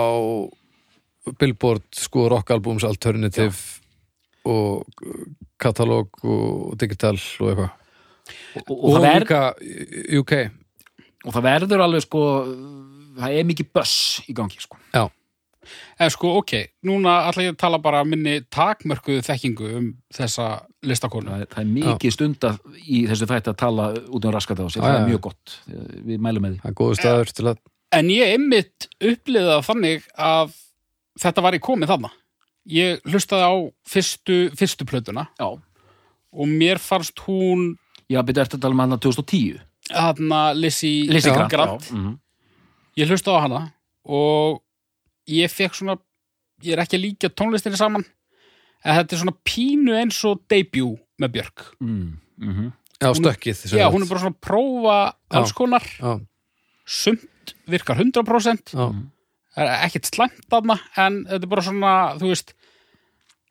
Billboard sko rockalbums alternative og katalóg og digital og eitthvað og, og, og, líka UK og það verður alveg sko það er mikið buss í gangi sko. já, En sko, ok, núna ætla ég að tala bara minni takmörkuðu þekkingu um þessa listakonu. það, er, það er mikið stunda í þessu þætti að tala út um raskat á sig, Já, það já. er mjög gott við mælum með því það er góðu staður til að En ég einmitt uppliða þannig að þetta var í komið þarna. Ég hlustaði á fyrstu, fyrstu plötuna já, og mér fannst hún já byrja eftir að tala um hana 2010 þarna Lizzie, Lizzie Já. Grant, Grant. já, mhm. Ég hlustaði á hana og ég fekk svona, ég er ekki að líka tónlistinni saman, en þetta er svona pínu eins og debut með Björk. mm, mhm. já, stökkið sem Já, hún er bara svona að prófa alls konar, já, sumt virkar 100%, já, það er ekkert slæmt þarna, en þetta er bara svona, þú veist,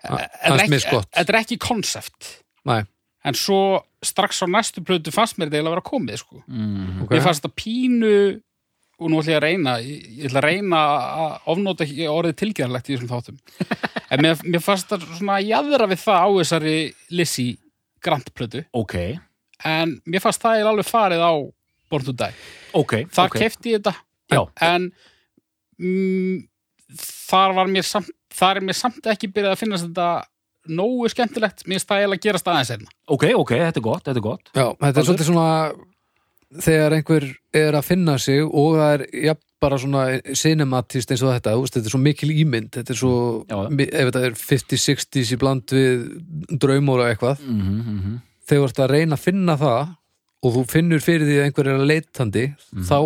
þetta er er ekki konsept. næ, En svo strax á næstu plötu fannst mér þetta eiginlega að vera komið, sko. Mm, ok. Mér fannst þetta pínu og nú ætla ég að reyna ég, ég ætla að reyna að ofnóta ekki orðið tilgjörlegt í þessum þáttum. En mér, mér fannst þetta svona jaðra við það á þessari Lizzie Grant plötu. Ok, en mér fannst það eiginlega alveg farið á Born to Die. Ok þar kefti ég þetta. Já. en mm, þar var mér samt þar er mér samt ekki byrjað að finnast þetta nógu skemmtilegt, mér eiginlega að gerast aðeins einna ok, ok, þetta er gott, þetta er gott. Já, þetta er svolítið svona þegar einhver er að finna sig og það er ja, bara svona cinematist eins og þetta, þú veist, þetta er svo mikil ímynd þetta er svo, Já. ef þetta er 50-60s í bland við draumóra eitthvað, mm -hmm, þegar þú ert að reyna að finna það og þú finnur fyrir því að einhver er að leitandi, þá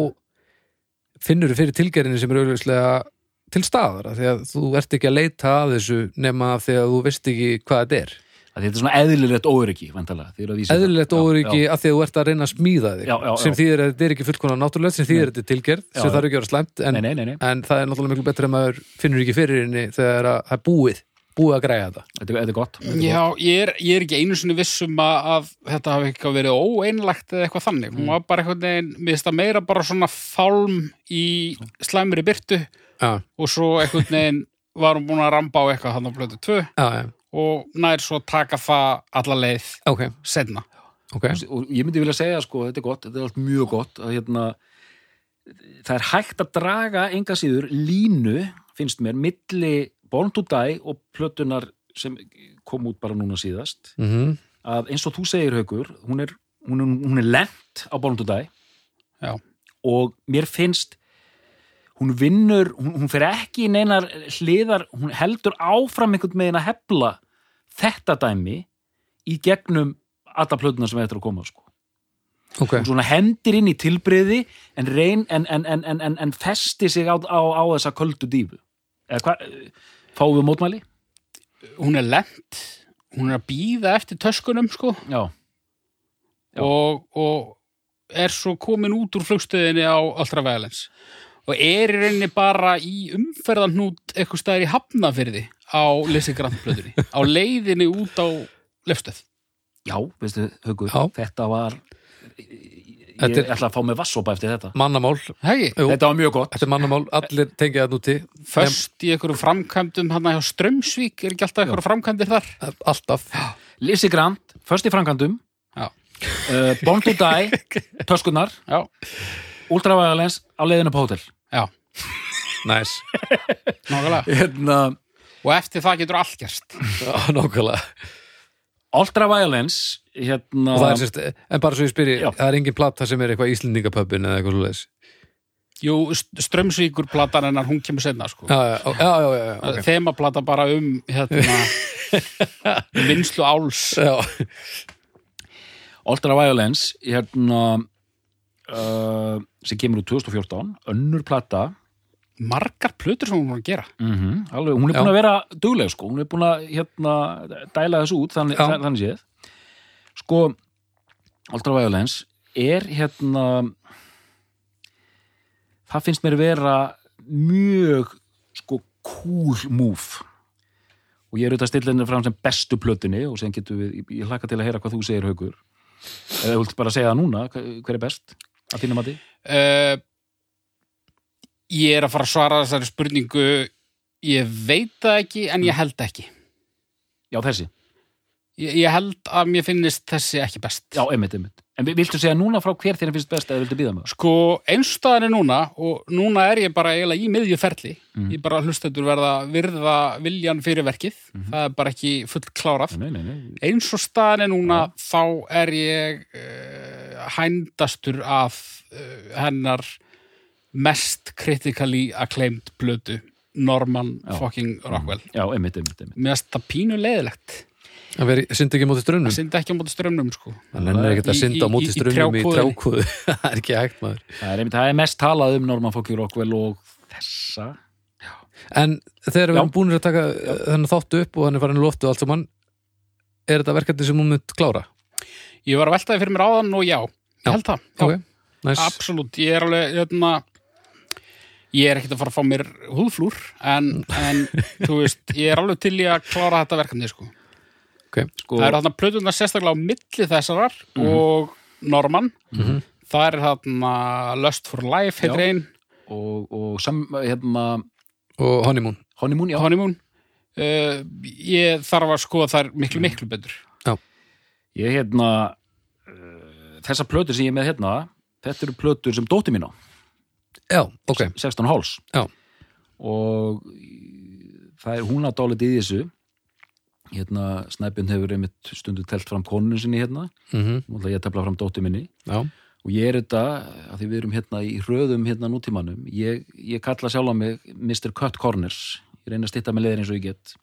finnur þú fyrir tilgerðinni sem er auðvitað til staðar, því að þú ert ekki að leita að þessu nema þegar þú veist ekki hvað þetta er. þetta er svona eðlilegt eru að það. Eðlilegt óryggi af því að þú ert að reyna að smíða þig Já, já, já. sem þýðir að þetta er ekki fullkonar náttúrulegt sem þýðir að þetta er tilgerð, sem já. þarf ekki að vera slæmt en, nei, nei, nei, en það er náttúrulega miklu betra að maður finnur ekki fyrir henni þegar að það er búið búið að græja þetta. Þetta, er- þetta er gott, þetta er Já, ég er, ég er ekki einu sinni vissum að, að þetta hafi eitthvað verið óeinlagt eða eitthvað þannig. Hún var bara eitthvað neginn, mér finnst það meira bara svona fálm í slæmri byrtu Já, og svo eitthvað neginn var hún búin að ramba á eitthvað hann á blötu 2 já, já, og nær svo taka það alla leið ok, senna. ok gott. og ég myndi vilja segja, sko, þetta er gott þetta er allt mjög gott að hérna það er hægt að draga enga síður línu, finnst mér milli Born to Die og plötunar sem kom út bara núna síðast mm að eins og þú segir haukur hún er, hún er, hún er lent á Born to Die Já. og mér finnst hún vinnur, hún, hún fer ekki í neinar hliðar, hún heldur áfram einhvern megin að hefla þetta dæmi í gegnum alla plötunar sem er að koma sko. ok, hún svona hendir inn í tilbreyði en, en, en, en, en, en, en festi sig á, á, á þessa köldu dífu eða hvað, fáum við mótmæli? Hún er lent, hún er að býða eftir töskunum sko Já, Já. og, og er svo komin út úr flugstöðinni á Ultra Violence og er í rauninni bara í umferðarnút eitthvað staðar í hafnafyrði á plötunni á leiðinni út á lefstöð já, veistu, Haukur Já. þetta var ég Þetta er- ætla að fá mig vassopa eftir þetta. Mannamál. Hegi, Jú. þetta var mjög gott. Þetta er mannamál, allir tengja það núti först í einhverjum framkvæmdum hann hjá Strömsvík, er ekki alltaf einhverjum framkvæmdir þar? Alltaf. Lizzie Grant, först í framkvæmdum. Uh, Born to Die, töskunar já, Ultraviolence á leiðinu på hótel. Já, Næs, nákvæmlega. Hérna, og eftir það getur allt gerst. Nákvæmlega Ultraviolence hérna, Og það er sérst, en bara svo ég spyri Já. Það er engin plata sem er eitthvað Íslendingapöppin eða eitthvað svo leis Jú, St- Strömsvíkur platan hennar, hún kemur senna sko. Já, já, já, já, já, ok. þemaplata bara um hérna, vinslu áls já. Ultraviolence hérna uh, sem kemur úr 2014 önnur plata margar plötur sem hún var að gera mm alveg, hún er Já. búin að vera dugleg sko, hún er búin að hérna, dæla þessu út þannig, Já. þannig séð sko Ultraviolence er hérna það finnst mér vera mjög sko cool move og ég er auðvitað að stilla henni fram sem bestu plötunni og sem getum við, ég- hlakka til að heyra hvað þú segir haukur Eða þú vilt bara segja það núna, hver hver er best að þínum að því? Uh, ég er að fara að svara þessari spurningu ég veit það ekki en ég held ekki. Já, þessi. ég, ég held að mér finnist þessi ekki best. Já, einmitt, einmitt. En vi- viltu segja núna frá hver þér finnst best eða viltu býða með það? sko einstaðan er núna og núna er ég bara eiginlega í miðju ferli. Ég bara hlustendur verða að virða viljan fyrir verkið. Það er bara ekki full klárað. Nei, nei, nei. eins og staðan er núna þá er ég uh, hændastur af uh, hennar mest critically acclaimed blödu Norman Já. fucking Rockwell Já, einmitt, einmitt, einmitt. mér finnst það pínu leiðilegt Það veri, syndi ekki móti strönnum það syndi ekki á móti strömmnum sko Hann er ekkert að synda á móti í- í strömmum í trjákvoðunni. trjákvoðu Það er ekki hægt maður Það er, einmitt, það er mest talað um Norman Fucking Rockwell og þessa. En þegar við Já. erum búinir að taka þennan þáttu upp og hann er farin í loftu og allt saman Er þetta verkefni sem hún mynd klára? ég var að veltaði fyrir mér áðan og já, ég Já. held það já, Ok, næs absolutt, ég er alveg hérna, ég er ekkert að fara að fá mér húðflúr en, en þú veist, ég er alveg til í að klára þetta verkefni sko. Ok, Sko, það eru þarna plötunar sérstaklega á milli þessarar og Norman. Það er þarna Lust for Life heitir Já. einn, og, og hérna, og honeymoon. Honeymoon, já. Honeymoon. Uh, ég þarf að skoða þær miklu miklu betur. Ég hérna, uh, þessa plötur sem ég er með hérna, þetta eru plötur sem dóti mín á, Já, ok 16 háls. Já. Og það er hún að dálítið í þessu. Hérna, Snæbjörn hefur einmitt stundu telt fram konunum sinni hérna, mm nú ætla ég tefla fram dóti minni. Já, Og ég er þetta, að því við erum hérna í hröðum hérna nútímanum, ég, ég kalla sjálf á mig Mr. Cut Corners. Ég reyna að stitta með leiðir eins og ég get.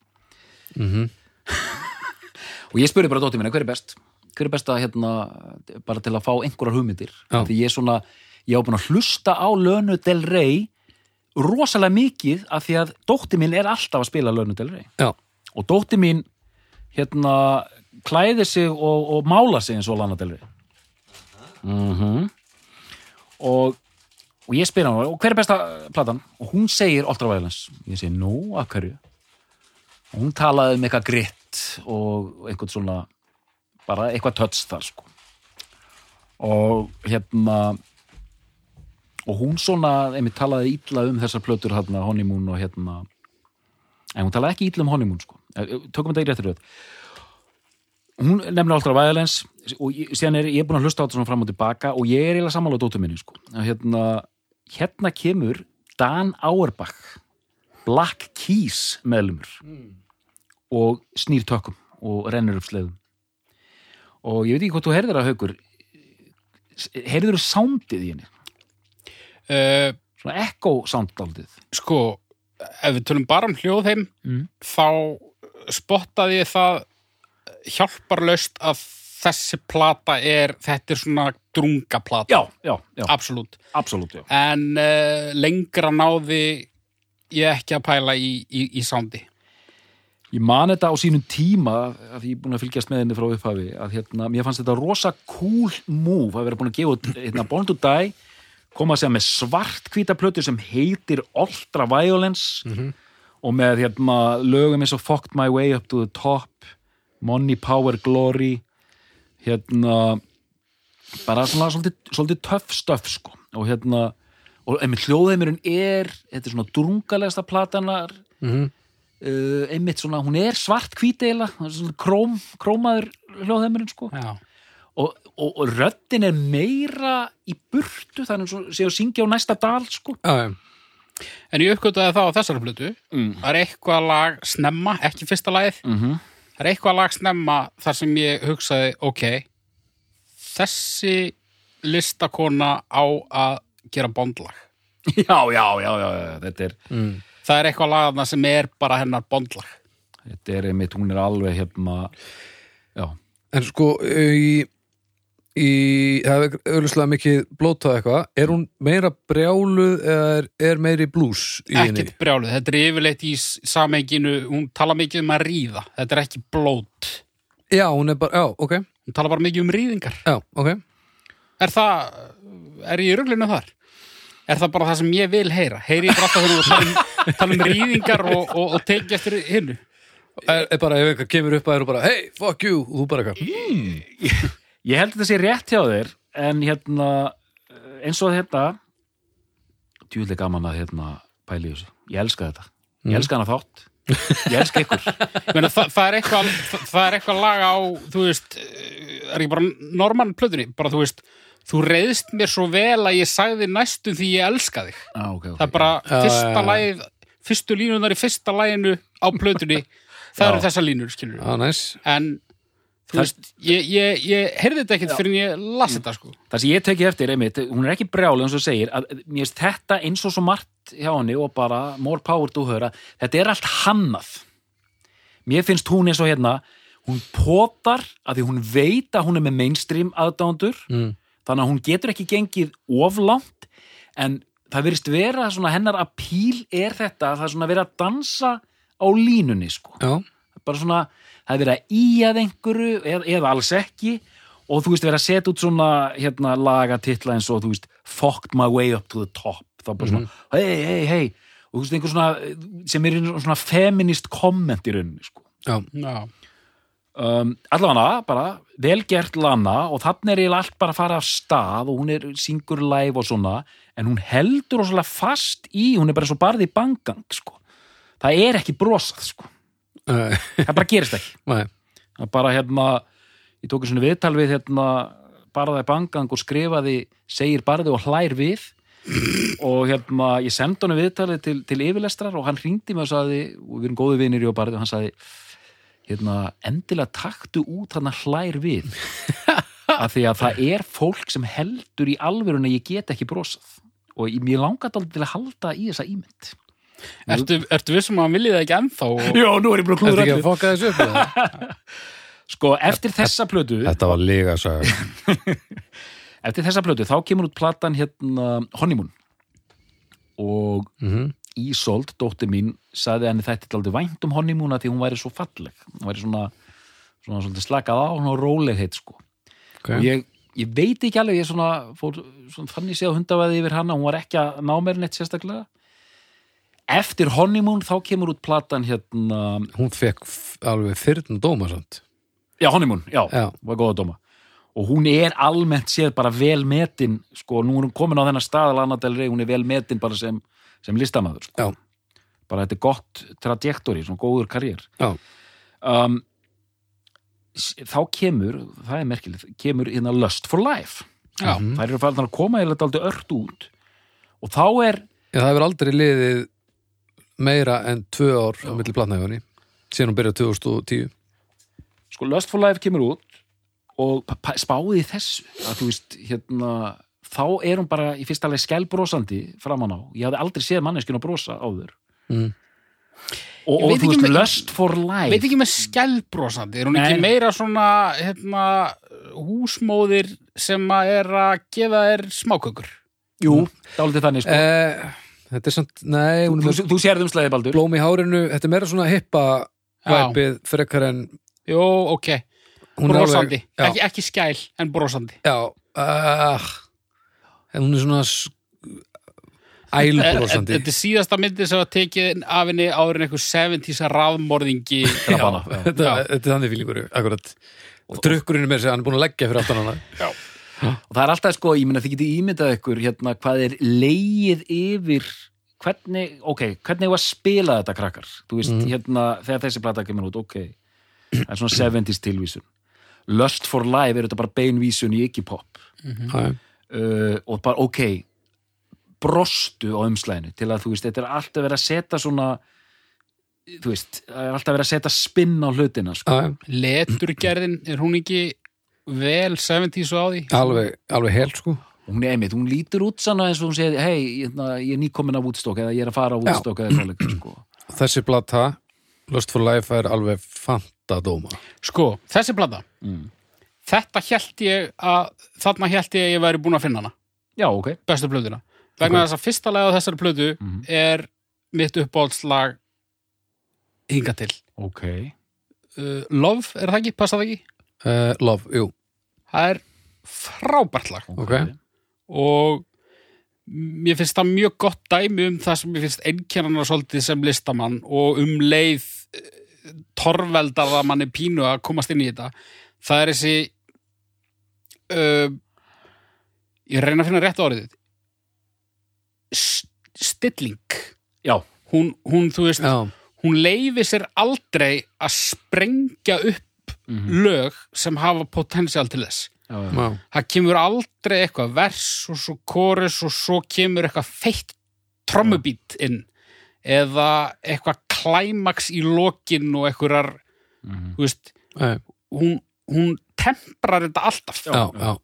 mm Og ég spurði bara dóttir minna, hver er best? Hver er best að hérna, bara til að fá einhverjar hugmyndir? Já. Því ég er svona, ég á búin að hlusta á Lönu Del Rey rosalega mikið af því að dóttir mín er alltaf að spila Lönu Del Rey. já, Og dóttir mín, hérna, klæði sig og, og mála sig eins og Lana Del Rey. Mm og, og ég spyr hann, og hver er besta platan? Og hún segir Ultra Violence. Ég segi, nú, af hverju? Og hún talaði um eitthvað gritt og einhvern svona, bara eitthvað tötts þar, sko. Og hérna, og hún svona, einmitt talaði ítla um þessar plötur, hérna, Honeymoon og hérna, en hún talaði ekki ítla um Honeymoon, sko. Eh, Tökum þetta í réttir röð. Hún nefnir Ultra Violence og ég, síðan er ég er búin að hlusta á þetta svona fram og tilbaka og ég er eiginlega sammála á dóttur minni, sko. Að Hérna, hérna kemur Dan Auerbach, Black Keys meðlumur og snýr tökum og rennur upp sleðum og ég veit ekki hvort þú heyrðir að haukur heyrður þú soundið í henni uh, svona echo sounddaldið sko, ef við tölum bara um hljóðheim Mm. þá spottaði ég það hjálparlaust að þessi plata er, þetta er svona drunga plata, já, já, já, absolutt. Absolutt já. en uh, lengra náði ég ekki að pæla í, í, í soundi. Ég man þetta á sínum tíma að ég er búin að fylgjast með henni frá upphafi að hérna, mér fannst þetta rosa cool move að vera búin að gefa hérna, Born to Die koma að segja með svart hvíta plötu sem heitir Ultra Violence og með hérna, lögum eins og Fucked My Way Up to the Top Money, Power, Glory hérna bara svona svolítið, svolítið töff stöff sko og hérna og einmitt hljóðheimurinn er þetta er svona drungalegasta platanar Mhm. uh, einmitt svona, hún er svart hvít eiginlega, svona króm, krómaður hljóðheimurinn sko Já. Og, og, og röddin er meira í burtu, þannig að séu að syngja á næsta dal sko. Já, já. en ég uppgötaði það á þessari plötu. Mm. það er eitthvað lag snemma, ekki fyrsta lagið. Mm það er eitthvað lag snemma þar sem ég hugsaði, ok þessi listakona á að gera bondlag. Já, já, já, já, já, þetta er Mm. það er eitthvað lagana sem er bara hennar bondlag. Þetta er einmitt, hún er alveg hérna já, En sko í, í það er auðvitað mikið blótað eitthvað er hún meira brjáluð eða er, er meiri blues í henni? ekkert brjáluð, þetta er yfirleitt í s- samhenginu, hún tala mikið um að ríða þetta er ekki blót Já, hún er bara, já, ok hún tala bara mikið um ríðingar Já, ok er það, er ég í ruglinu þar? Er það bara það sem ég vil heyra? Heyri ég bara alltaf hvernig þú tala um, ríðingar og, og, og teki eftir hinnu? Er, er bara ef eitthvað kemur upp að eru bara hey, fuck you, og þú bara eitthvað hmm. Ég held að þetta sé rétt hjá þér en hérna eins og þetta djúlega gaman að hérna pæli í þessu. Ég elska þetta. Ég elska hana þátt. Ég elska ykkur. Ég meina, það, það, er eitthvað, það, er eitthvað lag á, þú veist, er ekki bara normann plötunni, bara þú veist, þú reyðst mér svo vel að ég sagði næstum því ég elska þig. ah, okay, okay. Það er bara Já, fyrsta já, já. lagið, fyrstu línunar í fyrsta laginu á plötunni, það eru Já. þessar línur, skilur Já, næs En, þú veist, ég, ég, ég heyrði þetta ekkert fyrir en ég las þetta, sko. Það sem ég tekið eftir, einmitt, hún er ekki brjálega eins og segir, að mér finnst þetta eins og svo margt hjá henni og bara more power to her, að þetta er allt hannað. Mér finnst hún eins og hérna, hún potar að því hún veit að hún er með mainstream aðdándur, mm. þannig að hún getur ekki gengið oflánt, en það verist vera svona hennar apíl er þetta, það er svona verið að dansa á línunni, sko Já, bara svona, það er verið að í að einhverju eða, eða alls ekki og þú veist verið að setja út svona hérna lagatitla eins og þú veist fucked my way up to the top þá bara svona, hei, hei, hei og þú veist einhver svona, sem er svona feminist komment í rauninni sko. já, Já. um, allavega bara, velgert lana og þannig er eiginlega allt bara að fara af stað og hún er syngur live og svona en hún heldur og svona fast í hún er bara svo barði í bangang sko. það er ekki brosað sko. Það bara gerist ekki. Nei, að bara hérna ég tók svona viðtal við hérna barðaði bangang og skrifaði segir barði og hlær við. Og hérna ég sendi honum viðtalið til, til yfirlestrar og hann hringdi mig og sagði og við erum góðu vinir í og barði og hann sagði hérna endilega taktu út hann hlær við. Af því að það er fólk sem heldur í alvörun að ég get ekki brosað. Og ég- langar þetta til að halda í þessa ímynd Ertu, ertu vissum að hann viljið það ekki ennþá? Og... Já, nú er ég bara Þetta klúður ekki að fokka þessu upp? Sko, eftir þessa plötu Þetta var líka saga Eftir þessa plötu þá kemur út platan hérna Honeymoon. Og mm Ísold, dóttir mín, sagði henni þetta er aldrei vænt um Honeymoon að því hún væri svo falleg. Hún væri svona, svona, svona slakað á hún og rólegheit sko. Okay. og ég, ég veit ekki alveg ég svona, fór, svona fann ég sé á hundaveði yfir hana, hún var ekki að ná mér neitt sérstaklega Eftir Honeymoon þá kemur út platan hérna, Hún fekk alveg fyrrn dóma samt já Honeymoon, já, Já. var góða dóma og hún er almennt séð bara vel metin sko, nú er hún komin á þennan stað hún er vel metin bara sem, sem listamaður sko. Já, bara þetta er gott trajektori, svona góður karriér já, um, þá kemur það er merkilegt, kemur hérna Lust for Life Já. Mhm. þær eru farin að koma eða aldrei ört út og þá er Já, það hefur aldrei liðið meira en tvö ár á milli platnæfunni síðan hún byrjaði 2010 sko Lust for Life kemur út og spáði þessu að þú veist, hérna þá er hún bara í fyrsta leið skælbrósandi framan á, ég hafði aldrei séð manneskjun að brosa áður mm. og, og þú veist, Lust for Life Veit ekki með skjálbrósandi, er hún Nei. ekki meira svona hérna, húsmóðir sem að er að gefa þér smákökur? jú, dálítið þannig sko. eh, Þetta er samt, nei, hún þú, þú, þú sérðum slæði baldur. blóm í hárinu. Þetta er meira svona hippa væpið frekar en Jú, ok, hún er brósandi, alveg, já, ekki, ekki skæl en brósandi. já. Uh, en hún er svona ælbrósandi Þetta er síðasta myndi sem var tekið af henni en einhver 70s rafmorðingi. Já. þetta, þetta er þannig fílingur akkurat. Og drukkurinn er með sig, hann er búin að leggja fyrir aftan hana og það er alltaf sko, ég meina þið getið ímyndað ykkur hérna hvað er leið yfir hvernig, ok, hvernig var að spila þetta krakkar, þú veist, hérna þegar þessi plata kemur út, ok það er svona 70s tilvísun. Lust for Life er þetta bara beinvísun í ekki pop. Já, uh, og bara ok brostu á umslæðinu til að þú veist, þetta er alltaf verið að setja svona þú veist, það er alltaf verið að setja spinn á hlutina sko. Leturgerðin, er hún ekki vel 70s og á því? alveg, alveg hel sko hún er einmitt, hún lítur út sann eins og hún segir, hei, hérna, ég er nýkomin af Woodstock eða ég er að fara á Woodstock eða svoleiðis, sko. þessi plata, Lust for Life er alveg fantadóma Sko, þessi plata, mm. þetta held ég að, þarna held ég að ég væri búin að finna hana, já, ok bestu plötuna. Vegna Ok. þess að fyrsta lag á þessari plötu Mhm. er mitt uppáhaldslag hinga til. ok, Uh, Love, er það ekki? Passa það ekki? Uh, Love, jú, Það er frábært lag. Ok. Og mér finnst það mjög gott dæmi um það sem mér finnst einkennana svolítið sem listamann og um leið eh, torveldar það manni pínu að komast inn í þetta. Það er þessi uh, ég reyna að finna rétt orðið S stilling. Já, hún, hún, þú veist, já, hún leifi sér aldrei að sprengja upp lög sem hafa potensial til þess. Já, já. já, það kemur aldrei eitthvað vers og svo chorus og svo kemur eitthvað feitt trommubít inn. Eða eitthvað klæmaks í lokin og þú veist, nei, hún, hún temprar þetta alltaf. Já, já,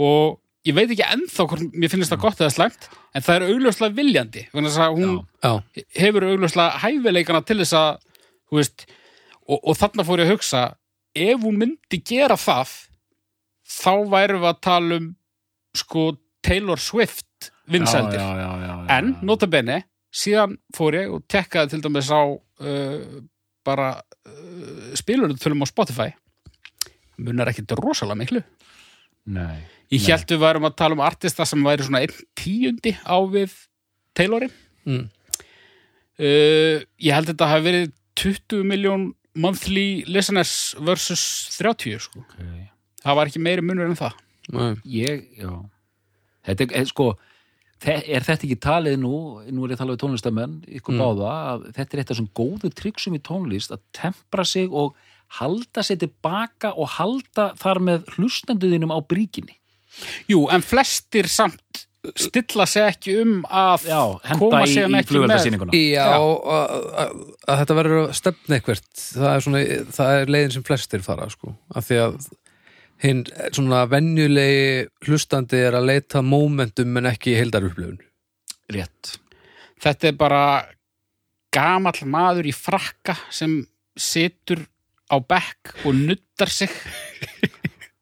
og ég veit ekki ennþá hvort mér finnst það gott eða slæmt en það er augljóslega viljandi vegna þess að hún já, hefur augljóslega hæfileikana til þess að veist, og, og þarna fór ég að hugsa ef hún myndi gera það þá værum við að tala um sko Taylor Swift vinsendir en notabene síðan fór ég og tekkaði til dæmis á uh, bara uh, spilurðutölum á Spotify. Munar ekkit rosalega miklu. Nei, ég held við værum að tala um artista sem væri svona einn tíundi á við Taylorin mm, uh, ég held þetta hafi verið 20 miljón monthly listeners versus 30 sko. ok. Það var ekki meiri munur en það. Nei, Ég, já. Þetta er, er sko er þetta ekki talið nú, nú er ég að tala við tónlistamenn, ykkur Mm. báða að þetta er eitt af svona góðu tryggsum í tónlist að tempra sig og halda sig tilbaka og halda þar með hlustenduðinum á bríkinni? Jú, en flestir samt stilla sig ekki um að Já, koma síðan í ekki flugveldarsýninguna já, að, að, þetta verður að stefna eitthvert. Það er svona, það er leiðin sem flestir fara, sko, af því að hinn svona venjulegi hlustandi er að leita momentum en ekki heildarupplifun. Rétt. Þetta er bara gamall maður í frakka sem situr á bekk og nuttar sig.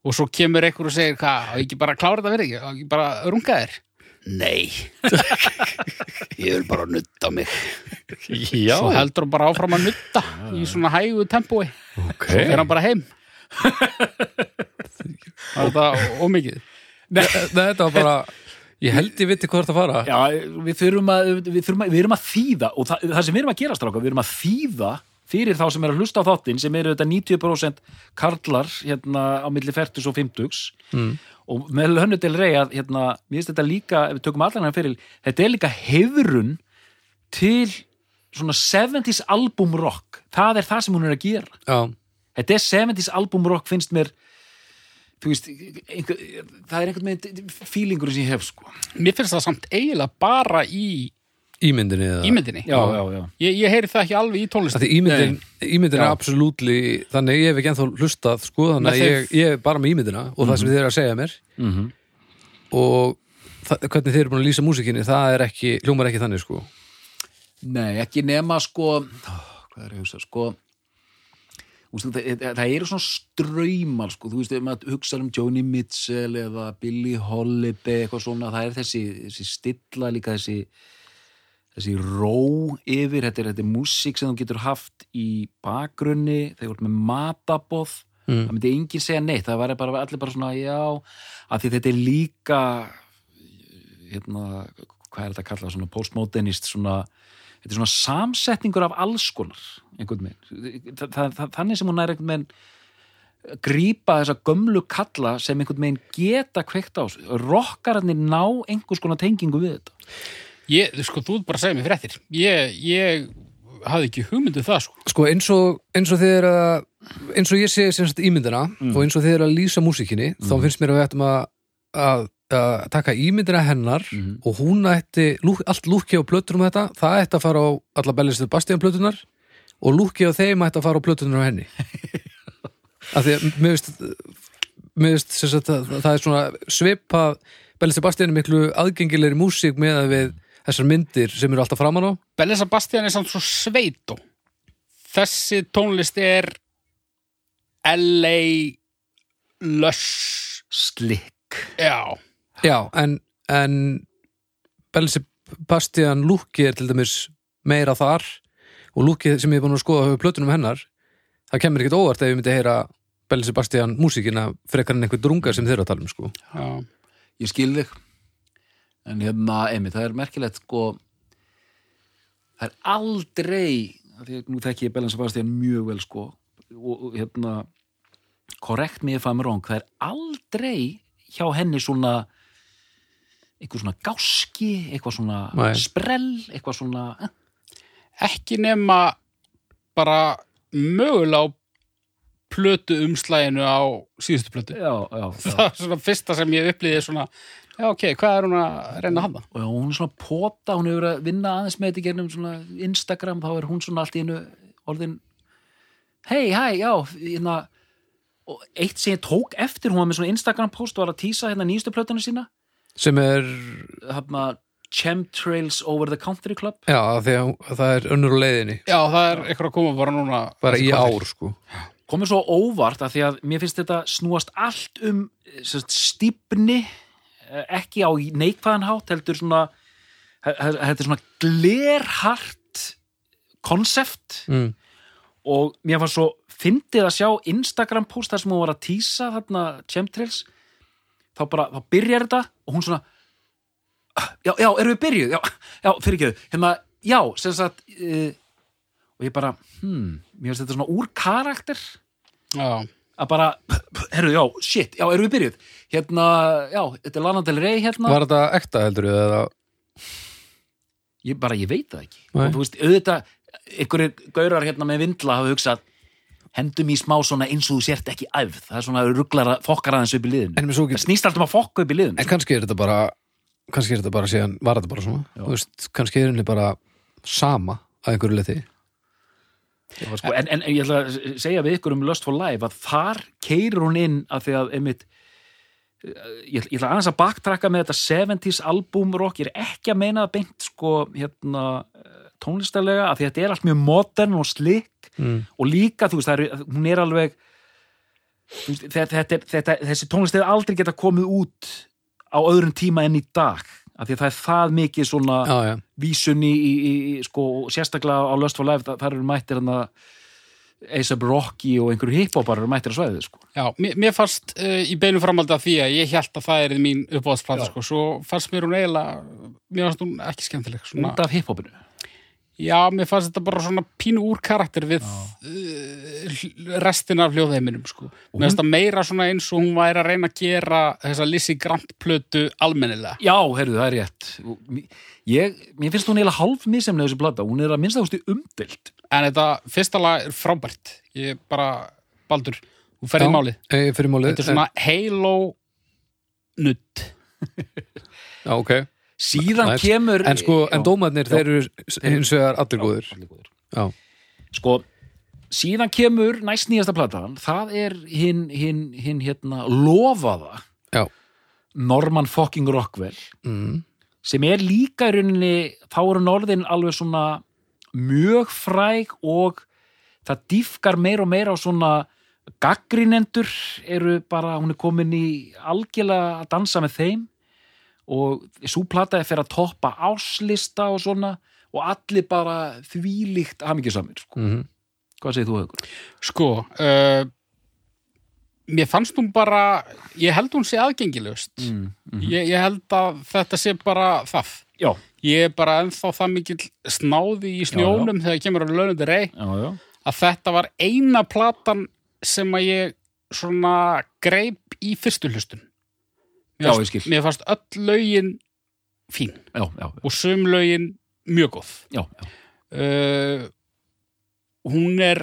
Og svo kemur einhver og segir hvað, á ég ekki bara að klára þetta verið ekki, á ég ekki bara að runga þér Nei. Ég vil bara nutta mig. Já, svo heldur hann bara áfram að nutta í svona hægu tempói. Ok. Svo fer hann bara heim. Það er þetta ómikið? Nei, þetta var bara ég held ég viti hvað þetta fara. Já, við þurfum að, við, þurfum að, við erum að þýða og það, það sem við erum að gera stráka, við erum að þýða fyrir þá sem er að hlusta á þáttinn sem eru þetta 90% karlar hérna á milli 40 og 50 mm. og með hönnu til rey að hérna, mér finnst þetta líka, ef við tökum allan hann fyrir þetta er líka hefrun til svona 70s album rock, það er það sem hún er að gera. Já, þetta er 70s album rock finnst mér þú veist, einhver, það er einhvern veginn feelingur sem ég hef sko. Mér finnst það samt eiginlega bara í ímyndinni eða? Ímyndinni já, já, já ég, ég heyri það ekki alveg í Af tónlist Því ímyndin, ímyndin er absolutt þannig ég hef ekki ennþá hlustað sko, þannig að ég, ég er bara með ímyndina og það sem þið eru að segja mér. Mm -hmm. og það, hvernig þið eru búin að lýsa músikinni það er ekki, hljómar ekki þannig sko. Nei, ekki nema sko ó, hvað er ég að hugsa, sko ústu, það, það, það eru svona ströymar sko, þú veist, ef maður hugsa um Joni Mitchell eða Billie Holiday eitthvað svona, það er þessi, þessi stilla líka þessi þessi ró yfir, þetta er, þetta er músík sem þú getur haft í bakgrunni, þegar þú ert með matabóð Mm. það myndi enginn segja neitt, það var bara allir bara svona já, af því þetta er líka hérna, hvað er þetta að kalla svona postmodernist svona, þetta er svona samsetningur af alls konar einhvern veginn. Þa, það, það, þannig sem hún er einhvern veginn grípa þessa gömlu kalla sem einhvern veginn geta kveikt á rockararnir ná einhvers konar tengingu við þetta ég, sko, þú bara að segja mér fréttir ég, ég hafði ekki hugmyndu það sko. Sko eins og, eins og þið er að eins og ég sé sem sagt ímyndina Mm. og eins og þið er að lýsa músikinni þá finnst mér að við ættum að, að, að taka ímyndina hennar Mhm. og hún ætti, lúk, allt lúkki á plötur um þetta, það ætti að fara á alla Bellistu Bastian plötunar og lúkki á þeim ætti að fara á plötunar á henni af því að mér veist mér veist sem sagt að það er svona svipað Bellistu Bastian er miklu aðgengilegri músík með að við þessar myndir sem eru alltaf framan á. Belli Sebastian er samt svo sveitó. Þessi tónlist er LA Lush slick já, Já, en, en Belli Sebastian lúki er til dæmis meira þar og lúki sem ég er búin að skoða höfu plötunum hennar það kemur ekkert óvart ef ég myndi heyra Belli Sebastian músíkina frekar en einhver drunga sem þeir eru að tala um sko. já. ég skil þig en hérna, emi, það er merkilegt sko það er aldrei því að nú þekki ég Bellan Sebastian mjög vel sko og, hérna correct me if I'm wrong það er aldrei hjá henni svona eitthvað svona gáski eitthvað svona Nei. sprell eitthvað svona eh, ekki nema bara mögulega á plötu umslæginu á síðustu plötu já, já, já. það er svona fyrsta sem ég upplýði svona já ok, hvað er hún að reyna að hafa? og hún er svona pota, hún hefur að vinna aðeins með þetta í gernum svona Instagram, þá er hún svona allt í einu orðin hei, hæ, já, hérna og eitt sem ég tók eftir, hún var með svona Instagram post og var að tísa hérna nýjustu plötuna sína. Sem er, hérna Chemtrails Over the Country Club. Já, því að það er önnur á leiðinni. Já, það er eitthvað að koma bara núna. Bara í ár sko. Komið svo óvart að því að mér finnst þetta snúast allt um stípni ekki á neikvæðan hátt heldur svona þetta er svona glerhart konsept. Mm. og mér var svo fyndið að sjá Instagram post þar sem hún var að tísa þarna chemtrails. Þá bara, þá byrjar þetta og hún svona já, já, erum við byrjuð? Já, já fyrir ekki, hérna, já sem sagt uh, og ég bara, hmm mér finnst þetta svona úr karakter. Já, að bara, herru, já, shit, já, erum við byrjuð? Hérna, já, þetta er Lana Del Rey hérna, var þetta ekta heldur við eða? Ég bara, ég veit það ekki. Nei. og þú veist, auðvitað, einhverjir gaurar hérna með vindla hafa hugsað hendum í smá svona eins og þú sért ekki æfð. Það er svona rugglar að fokkar aðeins upp í liðinu. En, það snýst alltaf um að fokka upp í liðinu. En kannski er þetta bara kannski er þetta bara síðan, var þetta bara svona. Þú veist, kannski er henni bara sama að einhverju leti sko. en, en, en ég ætla að segja við ykkur um Lust for Life að þar keirir hún inn að því að einmitt ég, ætla- ég ætla aðeins að baktrakka með þetta 70s album rock, ég er ekki að meina það beint sko, hérna tónlistarlega, að því að þetta er allt mjög modern og slick mm. og líka, þú veist, er, hún er alveg veist, þetta, þetta, þetta, þessi tónlist hefur aldrei geta komið út á öðrum tíma enn í dag af því að það er það mikið svona já, já, vísun í, í, í, sko, sérstaklega á Lust for Life, það, eru mættir hann að A$AP Rocky og einhverju hiphoparar eru mættir að svæðið, sko. já mér, mér fannst uh, í beinu framhaldi af því að ég held að það er mín uppáðsplata sko, svo fannst mér hún eiginlega mér fannst hún ekki skemmtileg svona, Út af hiphopinu. Já, mér fannst þetta bara svona pínu úr karakter við uh, restin af hljóðheiminum sko. hún- Mér finnst það meira svona eins og hún væri að reyna að gera þessa Lizzie Grant plötu almennilega. Já, heyrðu, það er rétt. Ég, mér finnst hún eiginlega hálf misemlega þessi blata, hún er að minnst ástu umdilt. En þetta fyrsta lag er frábært. Ég bara, Baldur, þú ferði málið. e, fyrir málið Þetta er svona Halo nutt en, já, ok, Síðan Nice. kemur... en sko, en dómarnir þeir eru vegar allir góðir Allir góðir. já, Sko, síðan kemur næst nýjasta platan, það er hinn, hinn, hinn, hérna, lofaða já Norman fucking Rockwell mm. sem er líka í rauninni þá eru norðin alveg svona mjög fræg og það dýfkar meir og meir á svona gaggrinendur eru bara, hún er komin í algjörlega að dansa með þeim og svo plata er fyrir að toppa áslista og svona og allir bara þvílíkt hamingjusamir sko. Mm hvað segir þú haukur? Sko uh, Mér fannst hún bara Ég held hún sé aðgengilegust Mm, mm. ég, ég held að þetta sé bara það. Já, Ég er bara ennþá það mikill snáði í snjónum þegar kemur á lönundi rey. Já, já. Að þetta var eina platan sem að ég svona greip í fyrstu hlustun Já, ég skil. Mér fannst öll lögin fín Já, já, og sum lögin mjög góð já, já. uh, Hún er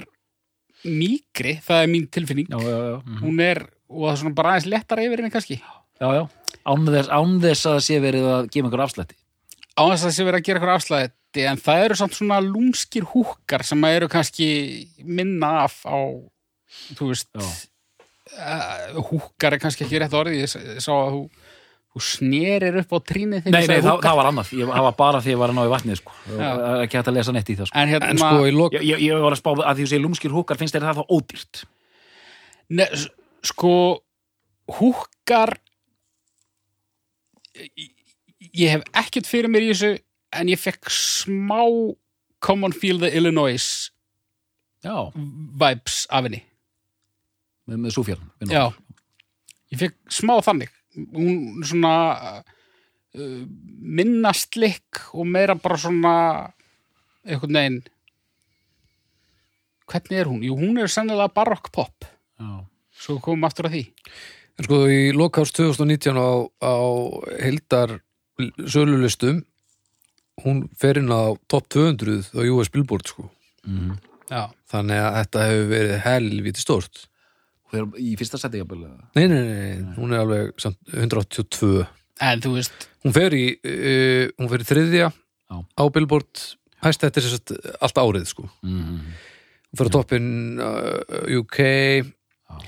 mýgri, það er mín tilfinning já, já, já. Mhm. hún er, og það er svona bara aðeins lettar yfir henni kannski já, já. Án þess, án þess að það sé verið að gefa einhver afslætti á þess að það sé verið að gera eitthvað afslæði en það eru samt svona lúmskir húkar sem eru kannski minna af á þú veist Já. Húkar er kannski ekki rétt orðið ég, sá að þú, þú snerir upp á trínið þegar Nei, nei, það, það var annað, ég, það var bara því ég var að ná í vatnið sko. Er ekki hægt að lesa neitt í það sko. en hérna en sko í lok ég, ég, ég var að spá að því þú segir lúmskir húkar finnst þér það þá ódýrt? Ne, s- sko húkar ég, ég hef ekkert fyrir mér í þessu en ég fekk smá Common Feel the Illinois Já, vibes af henni með, með súfjörn Já, ég fekk smá þannig. Hún svona uh, minna slikk og meira bara svona einhvern veginn hvernig er hún? Jú, hún er sennilega barokk pop. Já. svo komum aftur að því. En sko í lokás 2019 á, á heildar sölulistum hún fer inn á top 200 á US Billboard sko. Mm. Já, þannig að þetta hefur verið helviti stórt. Hver, í fyrsta seti jafnvel eða? nei, nei, nei, nei, hún er alveg samt 182 en þú veist hún fer í, uh, hún fer í þriðja Já. á Billboard. Hæst þetta er sérst allt árið sko. Mm. hún fer á toppin uh, UK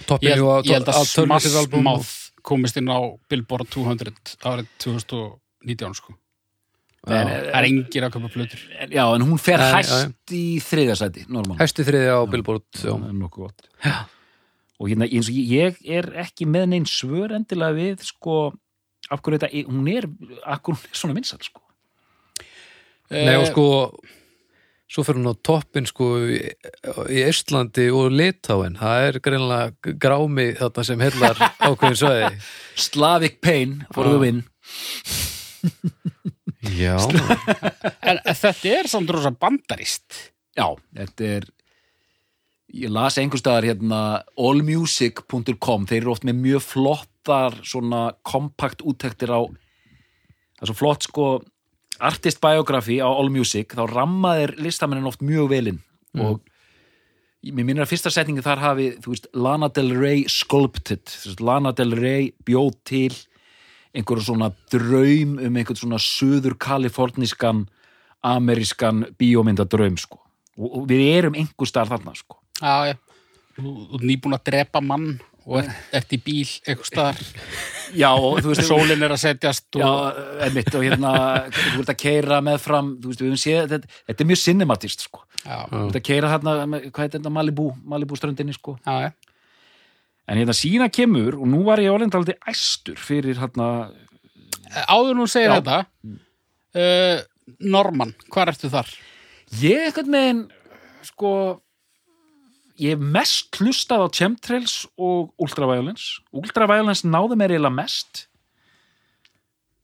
toppin ég, á ég held að alternative Smash album. Mouth komist inn á Billboard 200 árið 2019 sko. Það er engir að köpa flutur en, já, en hún fer hæst í þriðja seti normal. Hæsti þriðja á Billboard já. það er nokkuð gott og hérna eins og ég, er ekki með neinn svör endilega við sko af hverju þetta, hún er af hverju hún er svona vinsal sko. Nei Eh, og sko svo fer hún á toppin sko í, í Estlandi og Litáin það er greinlega grámi þarna sem hellar ákveðin svæði. Slavic Pain for the Já. win. Já, en, en þetta er samt rosa bandarist. Já, þetta er ég las einhvers staðar hérna allmusic.com þeir eru oft með mjög flottar svona kompakt úttektir á það er svo flott sko artist biography á allmusic. Þá rammaðir listamennin oft mjög velinn og mér minnir að fyrsta setningi þar hafi þú veist, Lana Del Rey sculpted. Lana Del Rey bjóð til einhverjum svona draum um einhvern svona söður kalifornískan amerískan bíómyndadraum sko. Og, og við erum einhver starf þarna sko Já, já. Þú þú ert nýbúin að drepa mann og ert, ert í bíl eitthvað staðar. já og þú veist Sólin er að setjast Já, og... einmitt, og hérna þú ert að keira með fram þú veist, við höfum séð, þetta, þetta er mjög cinematist sko. Já, þú ert að keira með- hvað heit þetta, Malibu Malibu ströndinni, sko já, já. en hérna sína kemur, og nú var ég orðin aldrei æstur fyrir hérna Áður nú segir Já. þetta, uh, Norman, hvað ertu þar? ég eitthvað með sko ég hef mest hlustað á chemtrails og ultraviolence ultraviolence náði mér eiginlega mest.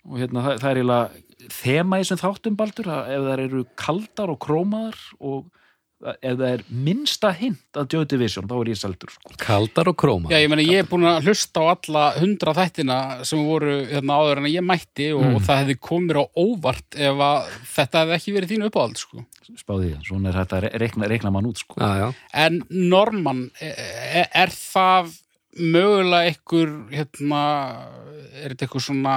Og hérna það, það er eiginlega þema í þessum þáttum baldur að ef það eru kaldar og krómaðar og ef það er minnsta hint að Joy Division, þá er ég seldur sko. kaldar og króma Já, ég meni, ég er búin að hlusta á alla hundra þættina sem voru hérna áður en að ég mætti og, Mm. og það hefði komið á óvart ef að þetta hefði ekki verið þínu uppáhald, sko. spáði því, svona er þetta reikna, reikna mann út sko. Já, já, En Norman, er, er það mögulega einhver, hérna, er þetta eitthvað svona,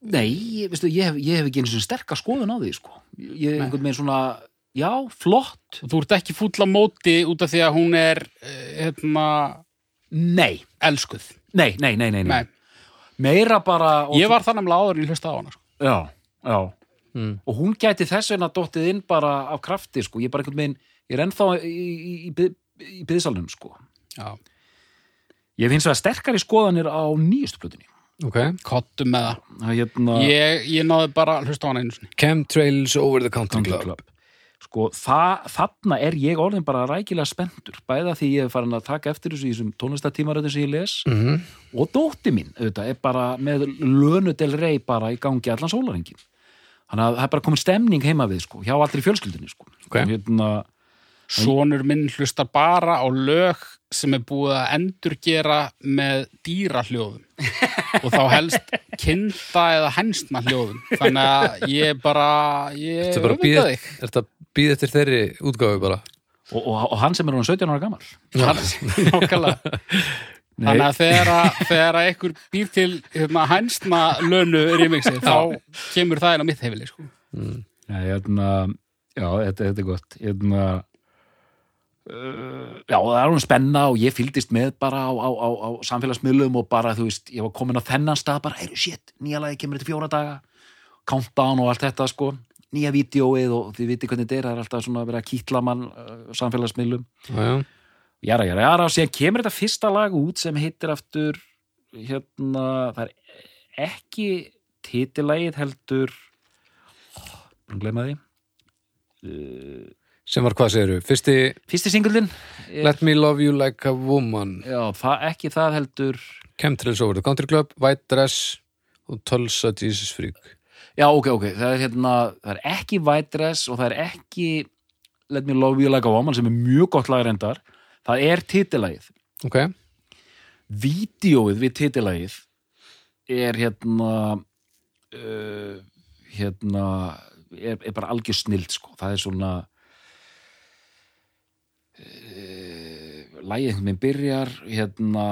Nei, ég, veistu, ég, hef, ég hef ekki eins og sterka skoðun á því sko. ég er einhvern veginn svona já, flott, þú ert ekki fúll á móti út af því að hún er, eh, hérna, nei elskuð. Nei, nei, nei, nei, nei. Nei, Meira bara og, ég var þannig að áður en ég hlusta á hana, sko. Já, já mm. Og hún gæti þess vegna dottið inn bara af krafti, sko Ég er bara einhvern veginn, ég er ennþá í, í, í, byð- í byðsalunum, sko Já, Ég hins vegar sterkari skoðanir á nýjustu plötunni ok kottum með það. Það hérna Ég, ég náði bara hlusta á hana einu sinni. Chemtrails over the Country club Club. Sko, það, þarna er ég orðin bara rækilega spenntur. Bæða því ég hef farin að taka eftir þessu í þessum tónlistatímaröðum sem ég les. Mm og dótti mín, auðvitað, er bara með lönu del rey bara í gangi allan sólaringin þannig að það er bara komin stemning heima við, sko, hjá allri fjölskyldunni sko. Ok. Og hérna, Sonur minn hlustar bara á lög sem er búið að endurgera með dýrahljóðum. Og þá helst kinda eða hensna hljóðum þannig að ég bara ég Þetta er bara að býða þig. Þetta býða eftir þeirri útgáfu bara. Og, og, og hann sem er hún 17 ára gammal þannig að þegar að, þegar að einhver býr til hérna, hensna lönu remixi þá kemur það inn á mitt hefili sko. Nei, hérna, já, þetta, þetta er gott. Hérna uh, já, það er hún spenna og ég fylgdist með bara á, á, á, á samfélagsmiðlum og bara, þú veist, ég var komin á þennan stað bara, heyrðu, shit, nýja lagi kemur þetta fjóra daga. Countdown og allt þetta, sko nýja vídeóið og þið viti hvernig þetta er það er alltaf svona að vera að kýtla mann uh, samfélagsmiðlum. Jara, jara, jara og síðan kemur þetta fyrsta lag út sem heitir aftur hérna, það er ekki titilagið heldur hann glemma því. Sem var hvað segiru Fyrsti fyrsti singullin er, Let me love you like a woman. Já, það, ekki það heldur. Chemtrails over the country club White dress og Tulsa Jesus freak já, ok, ok, það er hérna það er ekki White Dress og það er ekki Let me love you like a woman sem er mjög gott lag reyndar. Það er titilagið. Ok, vídeóið við titilagið er hérna uh, hérna er, er bara algjör snild sko. það er svona uh, lægið veginn byrjar hérna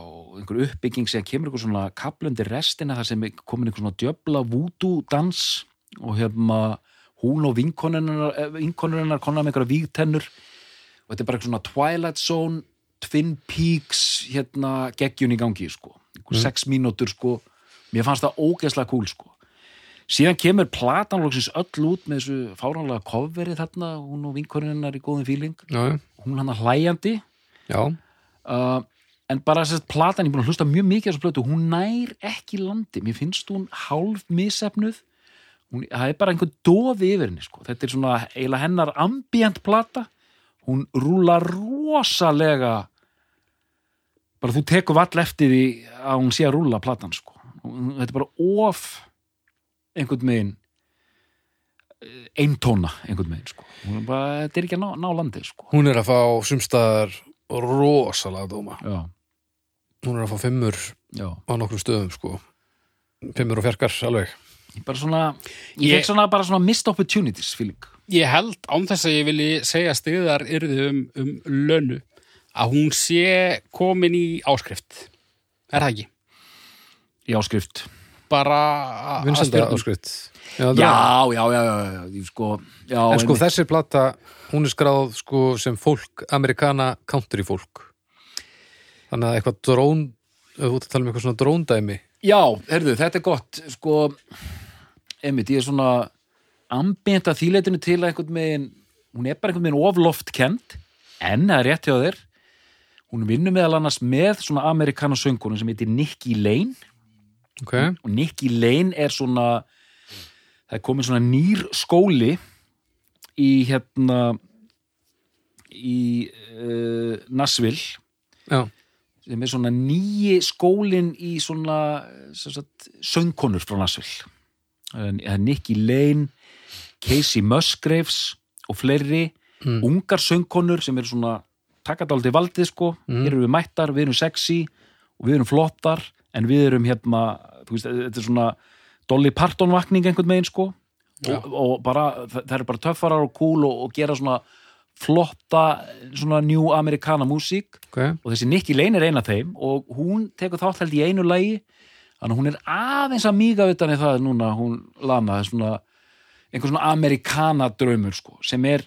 og einhver uppbygging sem kemur einhver svona kaplandi restina þar sem komin einhver svona djöfla voodoo dans og hérna hún og vinkonunnar vinkonunnar konar með einhverja vígtennur. Og þetta er bara svona Twilight Zone Twin Peaks hérna geggjun í gangi sko, einhver sex mínútur sko, mér fannst það ógeðslega cool sko. Síðan kemur platan loksins öll út með þessu fáránlega kofveri þarna, hún og vinkonunnar í góðum fíling, já, hún hann að hlæjandi. Uh, en bara þess að platan, ég er búin að hlusta mjög mikið á þessu plötu, hún nær ekki landi mér finnst hún hálf misefnuð hún, það er bara einhver dofi yfir henni sko. þetta er svona eiginlega hennar ambient plata, hún rúlar rosalega bara þú tekur vall eftir því að hún sé að rúla platan sko. Þetta er bara of einhvern megin eintóna einhvern megin sko. Er bara, þetta er ekki að ná, ná landi sko. hún er að fá sumstaðar rosalega dóma já, hún er að fá fimmur já. á nokkrum stöðum sko. Fimmur og fjarkar alveg. Bara svona, ég, Ég- fekk svona bara svona missed opportunities feeling Ég held án þess að ég vilji segja stiðar yrði um, um lönu að hún sé komin í áskrift. Er það ekki? í áskrift. Bara vinsenda áskrift. Já, já, já, já, já, sko, já en sko einmitt. þessi plata hún er skráð sko sem fólk amerikana country fólk þannig að eitthvað drón þú ert að tala um eitthvað svona dróndæmi. Já, herðu, þetta er gott sko, einmitt, ég er svona ambient að þýleitinu til að einhvern megin, hún er bara einhvern megin ofloft kent, en það er rétt hjá þér hún vinnur meðal annars með svona amerikana söngunum sem heitir Nicky Lane. Ok, og Nicky Lane er svona það er komin svona nýr skóli í hérna í uh, Nashville. Já, sem er svona nýji skólin í svona sagt, söngkonur frá Nashville Nicky Lane Casey Musgraves og fleiri Mm. ungar söngkonur sem eru svona takkadáldi valdið sko, Mm. hér erum við mættar við erum sexy og við erum flottar en við erum hérna veist, þetta er svona Dolly Parton vakning einhvern megin sko Já. og, og bara, það eru bara töffarar og cool og, og gera svona flotta svona new amerikana músík ok og þessi Nicky Lane er eina þeim og hún tekur þátt held í einu lagi þannig að hún er aðeins að míga utan í það núna hún lana svona einhver svona amerikana draumur sko, sem er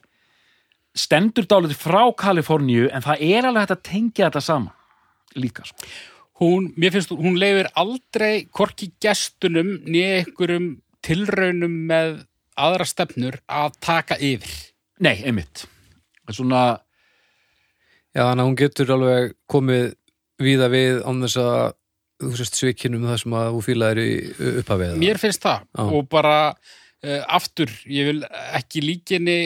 stendur dálítið frá Kaliforníu en það er alveg hægt að tengja þetta saman líka sko. Hún, mér finnst, hún leifir aldrei korki gestunum niður einhverjum tilraunum með aðra stefnur að taka yfir. Nei, einmitt er svona, já, þannig að hún getur alveg komið víða við án þess að þú sést svikinum það sem að þú fílaðir í upphafið Mér finnst það. Já. og bara uh, aftur, ég vil ekki líkinni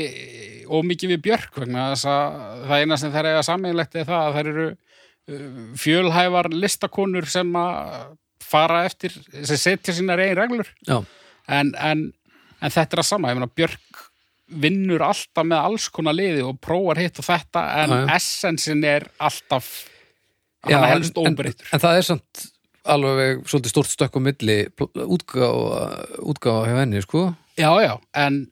ómikið við Björk vegna þess að það eina sem þær eiga sammeðilegt er það að þær eru uh, fjölhæfar listakonur sem að fara eftir, sem setja sínar eigin reglur. Já, en, en, en þetta er að sama, ég meina Björk vinnur alltaf með alls konar liði og prófar hitt og þetta en já. essensin er alltaf hann er helst en, óbreyttur en það er samt alveg svolítið stórt stökk á milli útgáfa, útgáfa hjá henni sko Já, já, en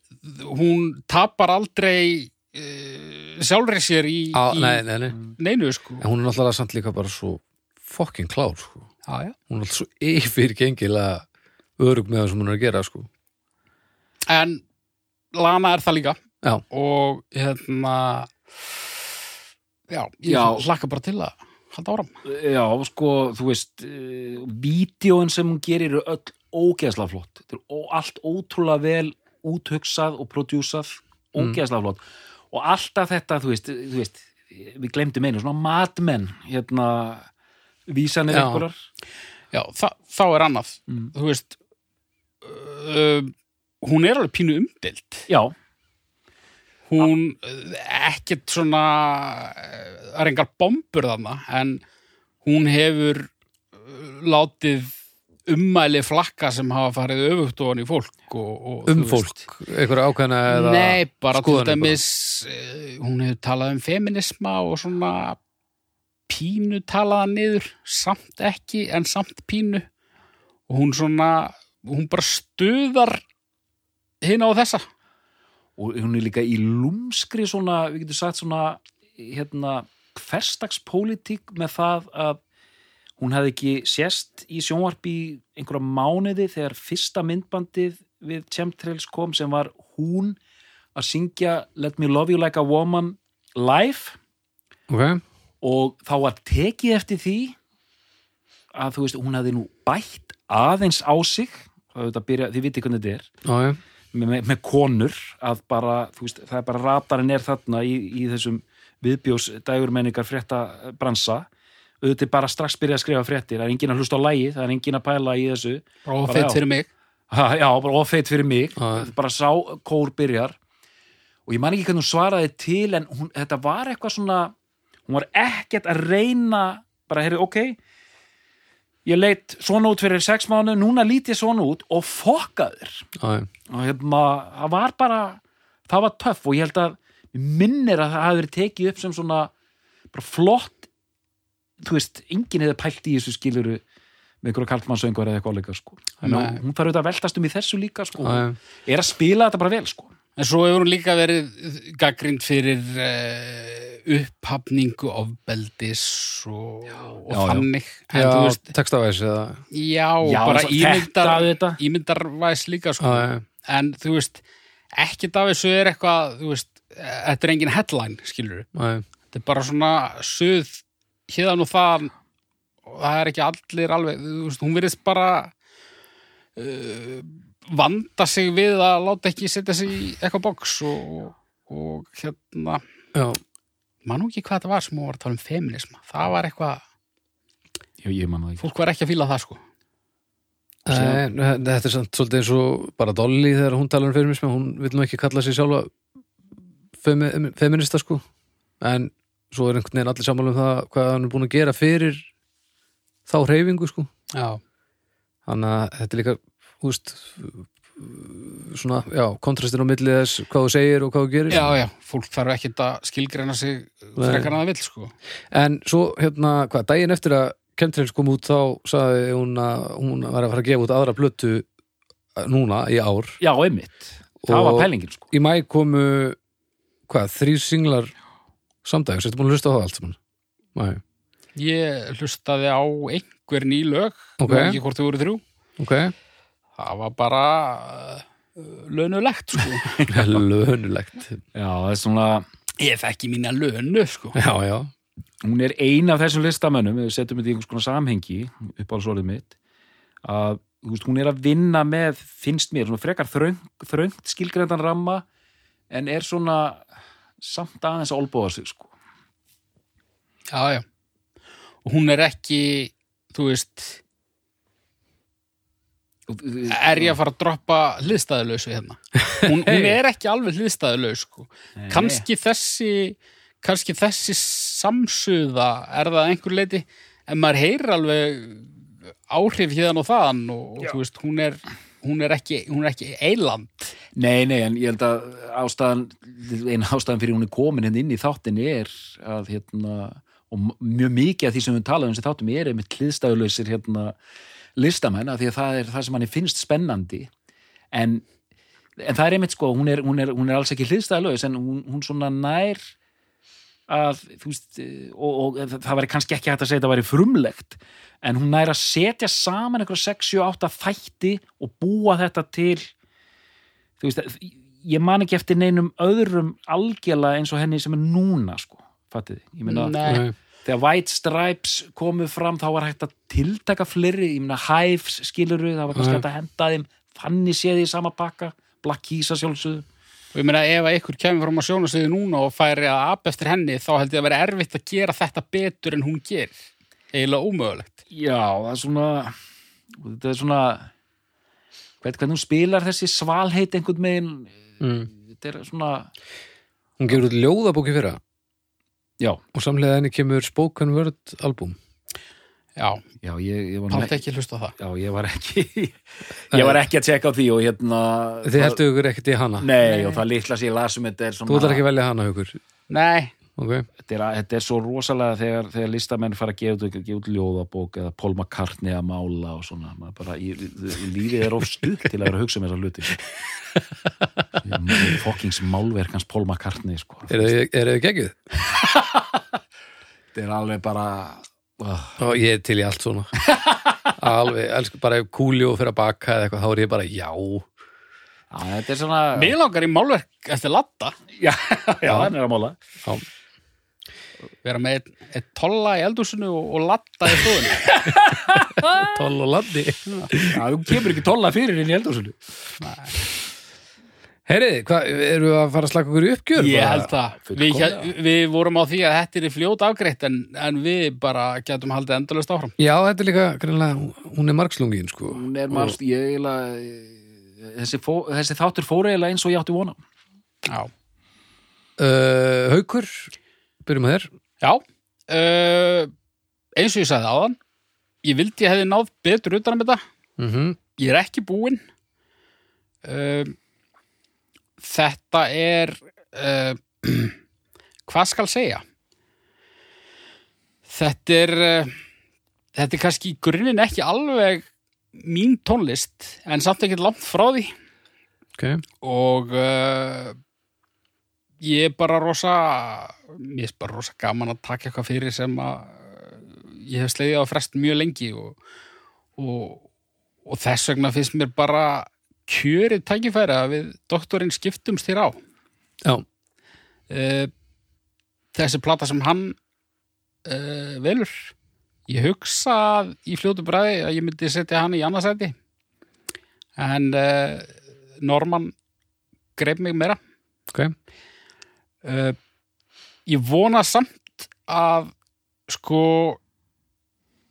hún tapar aldrei uh, sjálfri sér í, á, í nei, nei, nei. neinu, sko. en hún er náttúrulega samt líka bara svo fucking klár sko Já, já. hún er alltaf svo yfirgengilega örug með það sem hún er að gera sko En Lana er það líka Já. og hérna já, ég hlakka bara til að halda áram. já, sko þú veist, vídjóin sem hún gerir eru öll ógeðslega flott allt ótrúlega vel úthugsað og prodjúsað ógeðslega flott og alltaf þetta, þú veist, þú veist við glemdum einu, svona matmenn hérna, vísanir einhverjar Já, þa þá er annað. Mm. Þú veist, uh, hún er alveg pínu umdild. já, Hún, uh, ekkert svona, uh, það er engar bombur þarna, en hún hefur uh, látið ummæli flakka sem hafa farið öfugt ofan í fólk og, og um fólk, einhverja ákveðna eða Nei, bara til dæmis uh, hún hefur talað um feminisma og svona pínu talaða niður, samt ekki en samt pínu. Og hún svona, hún bara stuðar hinn á þessa. Og hún er líka í lúmskri svona, við getum sagt svona hérna, hverstagspólitík með það að hún hefði ekki sést í sjónvarpi einhverja mánuði þegar fyrsta myndbandið við Chemtrails kom sem var hún að syngja Let Me Love You Like a Woman live. Ok, og þá var tekið eftir því að þú veist, hún hefði nú bætt aðeins á sig. Byrja, þið viti hvernig þetta er. Já, með, með, konur að bara, þú veist, það er bara ratarinn er þarna í, í þessum viðbjós dægurmenningar frétta bransa. Auðvitað bara strax byrja að skrifa fréttir það er enginn að hlusta á lægi, það er enginn að pæla í þessu. Og Bara feitt já. fyrir mig. Já, bara ofeit fyrir mig. Já. bara sá kór byrjar. Og ég man ekki hvernig hún svaraði til en hún, þetta var eitthvað svona hún var ekkert að reyna bara, heyrðu, ok ég leit svona út fyrir sex mánu núna lít ég svona út og fokkaður og hérna, það var bara það var töff og ég held að minnir að það hafi verið tekið upp sem svona flott þú veist, enginn hefði pælt í þessu skiluru með einhverja karlmannsöngur eða eitthvað líka sko. hún þarf auðvitað að veltast um í þessu líka sko. er að spila þetta bara vel sko. En svo hefur hún líka verið gaggrind fyrir uh, upphafningu ofbeldis og, og Já, já. textavæs eða já, Já, bara ímyndar, ímyndarvæs líka, sko. já, En þú veist, ekkert af þessu er eitthvað, þú veist, þetta er engin headline, skilur já, Þetta er bara svona suð hérðan og það og það er ekki allir alveg, þú veist, hún verðist bara uh, vanda sig við að láta ekki setja sig í eitthvað box og, og hérna já, man nú ekki hvað þetta var sem hún var að tala um feminisma það var eitthvað, ég, ég man það ekki. fólk var ekki að fíla það sko. Nei, þetta er samt svolítið eins og bara Dolly þegar hún talar um feminismi, hún vil nú ekki kalla sig sjálfa femi, feminista sko. En svo er einhvern veginn allir sammála um það hvað hann er búin að gera fyrir þá hreyfingu sko. Já, þannig að þetta er líka úst, svona, já, kontrastin á milli þess hvað þú segir og hvað þú gerir. Já, já, fólk þarf ekki að skilgreina sig frekar en það vill sko. En svo hérna, hvað, daginn eftir að Chemtrails kom út þá sagði hún að hún var að fara að gefa út aðra blötu núna í ár. Já, einmitt, það var pælingin sko. í mæ komu hvað, þrý singlar samdægus, þetta búin að hlusta á það allt saman? Mæ, ég hlustaði á einhver ný lög Ok. okay. ekki hvort þau voru þrjú. Ok það var bara uh, lönulegt sko. Lönulegt já, það er svona ég þekki mína lönu sko. Já, já, hún er ein af þessum listamönnum við setjum þetta í einhvers konar samhengi upp á svolítið mitt að þú veist, hún er að vinna með, finnst mér svona frekar þröng, þröngt skilgrendan ramma en er svona samt aðeins að olbóða sig sko. já, já. Og hún er ekki þú veist, er ég að fara að droppa hliðstæðulausu hérna? Hún, hún er ekki alveg hliðstæðulaus sko. Kannski þessi kannski þessi samsuða er það að einhver leiti en maður heyrir alveg áhrif hérna og þaðan og, og þú veist, hún er hún er ekki, hún er ekki eiland Nei, nei, en ég held að ástæðan, einn ástæðan fyrir hún er komin hérna inn í þáttinni er að hérna, og mjög mikið af því sem við talaðum um þessi þáttum er einmitt hliðstæðulausir hérna listamenn, af því að það er það sem hann finnst spennandi en, en það er einmitt sko, hún er, hún er, hún er alls ekki hliðstæðulaus en hún, hún svona nær að, þú veist, og, og það væri kannski ekki hægt að segja að það væri frumlegt en hún nær að setja saman einhverja 6-7-8 þætti og búa þetta til þú veist, ég man ekki eftir neinum öðrum algjörlega eins og henni sem er núna, sko, fattið þið? Ég meina, Nei. Þegar White Stripes komu fram, þá var hægt að tiltaka fleiri, ég meina Hives skiluru, það var kannski hægt að henda þeim. Fanni séði í sama pakka, Black Keys að sjálfsögðu. Og ég meina ef að ykkur kemur fram að sjónasviði núna og færi að ap eftir henni þá held ég að vera erfitt að gera þetta betur en hún gerir. Eiginlega ómögulegt. Já, það er svona þetta er svona hvernig, hún spilar þessi svalheit einhvern megin mm. þetta er svona, hún gefur út ljóðabóki fyrra já, og samlega henni kemur spoken word album já, já, ég, ég pátt ekki hlusta á það. Já, ég var ekki ég var ekki að tjekka á því og hérna þið heldur ykkur ekkert í hana? Nei, og það litla sem ég las um þetta er svona þú ætlar ekki að velja hana hugur nei, ok. Þetta er, þetta er svo rosalega þegar, þegar listamenn fara að gefa út, gefa út ljóðabók eða Paul McCartney að mála og svona, bara, í, í, lífið er of stutt til að vera að hugsa um þessa hluti fokkings málverkans Paul McCartney sko. Er er þið geggjuð? þetta er alveg bara oh, Ó, ég er til í allt svona. Alveg, elsku bara ef kúli og fyrir að baka eða eitthvað, þá er ég bara já. Já, þetta er svona Mér langar í málverk eftir latta. Já, já, hann er að mála. Já, vera með einn ein tolla í eldhúsinu og, og latta í stofunni. Toll og já, þú kemur ekki tolla fyrir inn í eldhúsinu. Heyriði, hvað, eru við að fara að slaka okkur í uppgjör? Ég held að við, við vorum á því að þetta er fljót afgreitt en, en við bara getum haldið endalust áfram. Já, þetta er líka, greinlega, hún er margslungin, sko. Hún er margst, ég eiginlega þessi, fó, þessi þáttur fór eiginlega eins og ég átti vona Já, uh, Haukur, byrjum að þér. Já uh, eins og ég sagði áðan ég vildi ég hefði náð betur utan um þetta. Mm ég er ekki búinn. Uh, þetta er uh, hvað skal segja? Þetta er þetta er kannski í grunninn ekki alveg mín tónlist en samt ekki langt frá því. Ok, og ég er bara rosa mér er bara rosa gaman að taka eitthvað fyrir sem að uh, ég hef slegið á frest mjög lengi og, og, og þess vegna finnst mér bara kjörið tækifæri að við doktorinn skiptumst þér á. Já, uh, þessi plata sem hann uh, velur ég hugsa í fljótu bræði að ég myndi setja hann í annarsæti en uh, Norman greip mig meira. Ok. Uh, ég vona samt að sko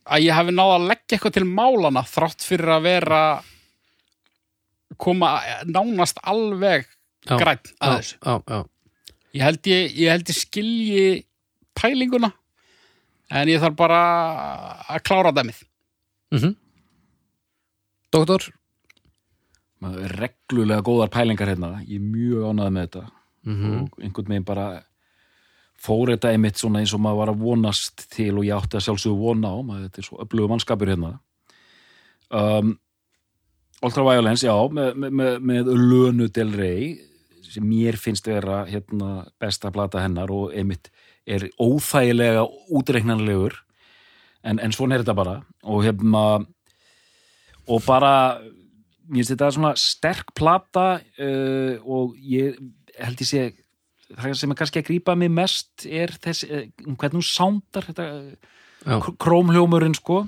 að ég hafi náð að leggja eitthvað til málana þrátt fyrir að vera koma nánast alveg Já, græn að já, þessu. já, já. ég held ég, ég held ég skilji pælinguna en ég þarf bara að klára dæmið. Mm Doktor? Maður er reglulega góðar pælingar hérna. Ég er mjög ánægð með þetta. Mm og einhvern veginn bara fór þetta einmitt svona eins og maður var að vonast til og ég átti að sjálfsögðu vona á maður þetta er svo öflugu mannskapur hérna. Um, Ultra Violence, já með, með, með, Lönu Del Rey sem mér finnst vera hérna besta plata hennar og einmitt er óþægilega útreiknanlegur. En, en svona er þetta bara. Og hérna og bara mér finnst þetta svona sterk plata uh, og ég held ég sé það sem er kannski að grípa mig mest er þessi, eh, hvernig hún sándar þetta Já. kr- krómhljómurinn sko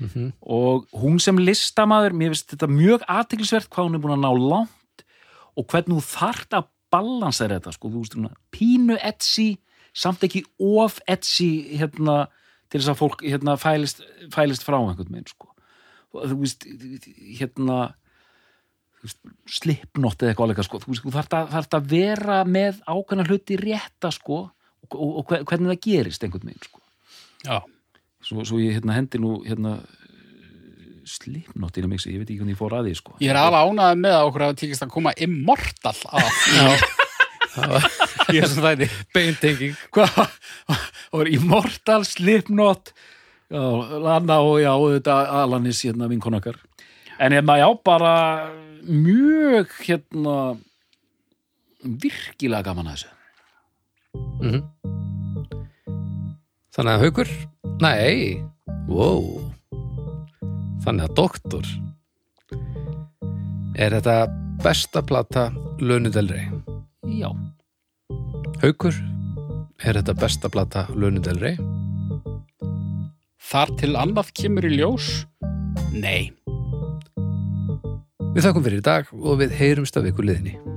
Mhm. og hún sem listamaður mér finnst þetta mjög aðtiklisvert hvað hún er búin að ná langt og hvernig þú þart að balansera þetta sko, þú veist pínu etsi samt ekki of etsi hérna til þess að fólk hérna fælist, fælist frá einhvern veginn sko og þú veist hérna slipnott eða eitthvað alveg sko. Þú, þú þarft að, þarft að vera með ákveðna hluti rétta sko og, og, og hve- hvernig það gerist einhvern veginn sko. Já, svo, svo ég hérna hendi nú hérna slipnottina mig ég veit ekki hvernig ég fór að því sko. Ég er alveg ánægð með að okkur hafa tíkist að koma immortal að í þessum þætti Beintenging. Hvað? Það var Immortal Slipknot já, Lana og já, og þetta Alanis hérna vinkonakar en hérna já, bara mjög hérna virkilega gaman að þessu. Mm Þannig að haukur? Nei, wow. Þannig að doktor. Er þetta besta plata Lönudelri já, Haukur? Er þetta besta plata Lönudelri Þar til annað kemur í ljós? Nei Við þakkum fyrir í dag og við heyrumst af ykkur liðinni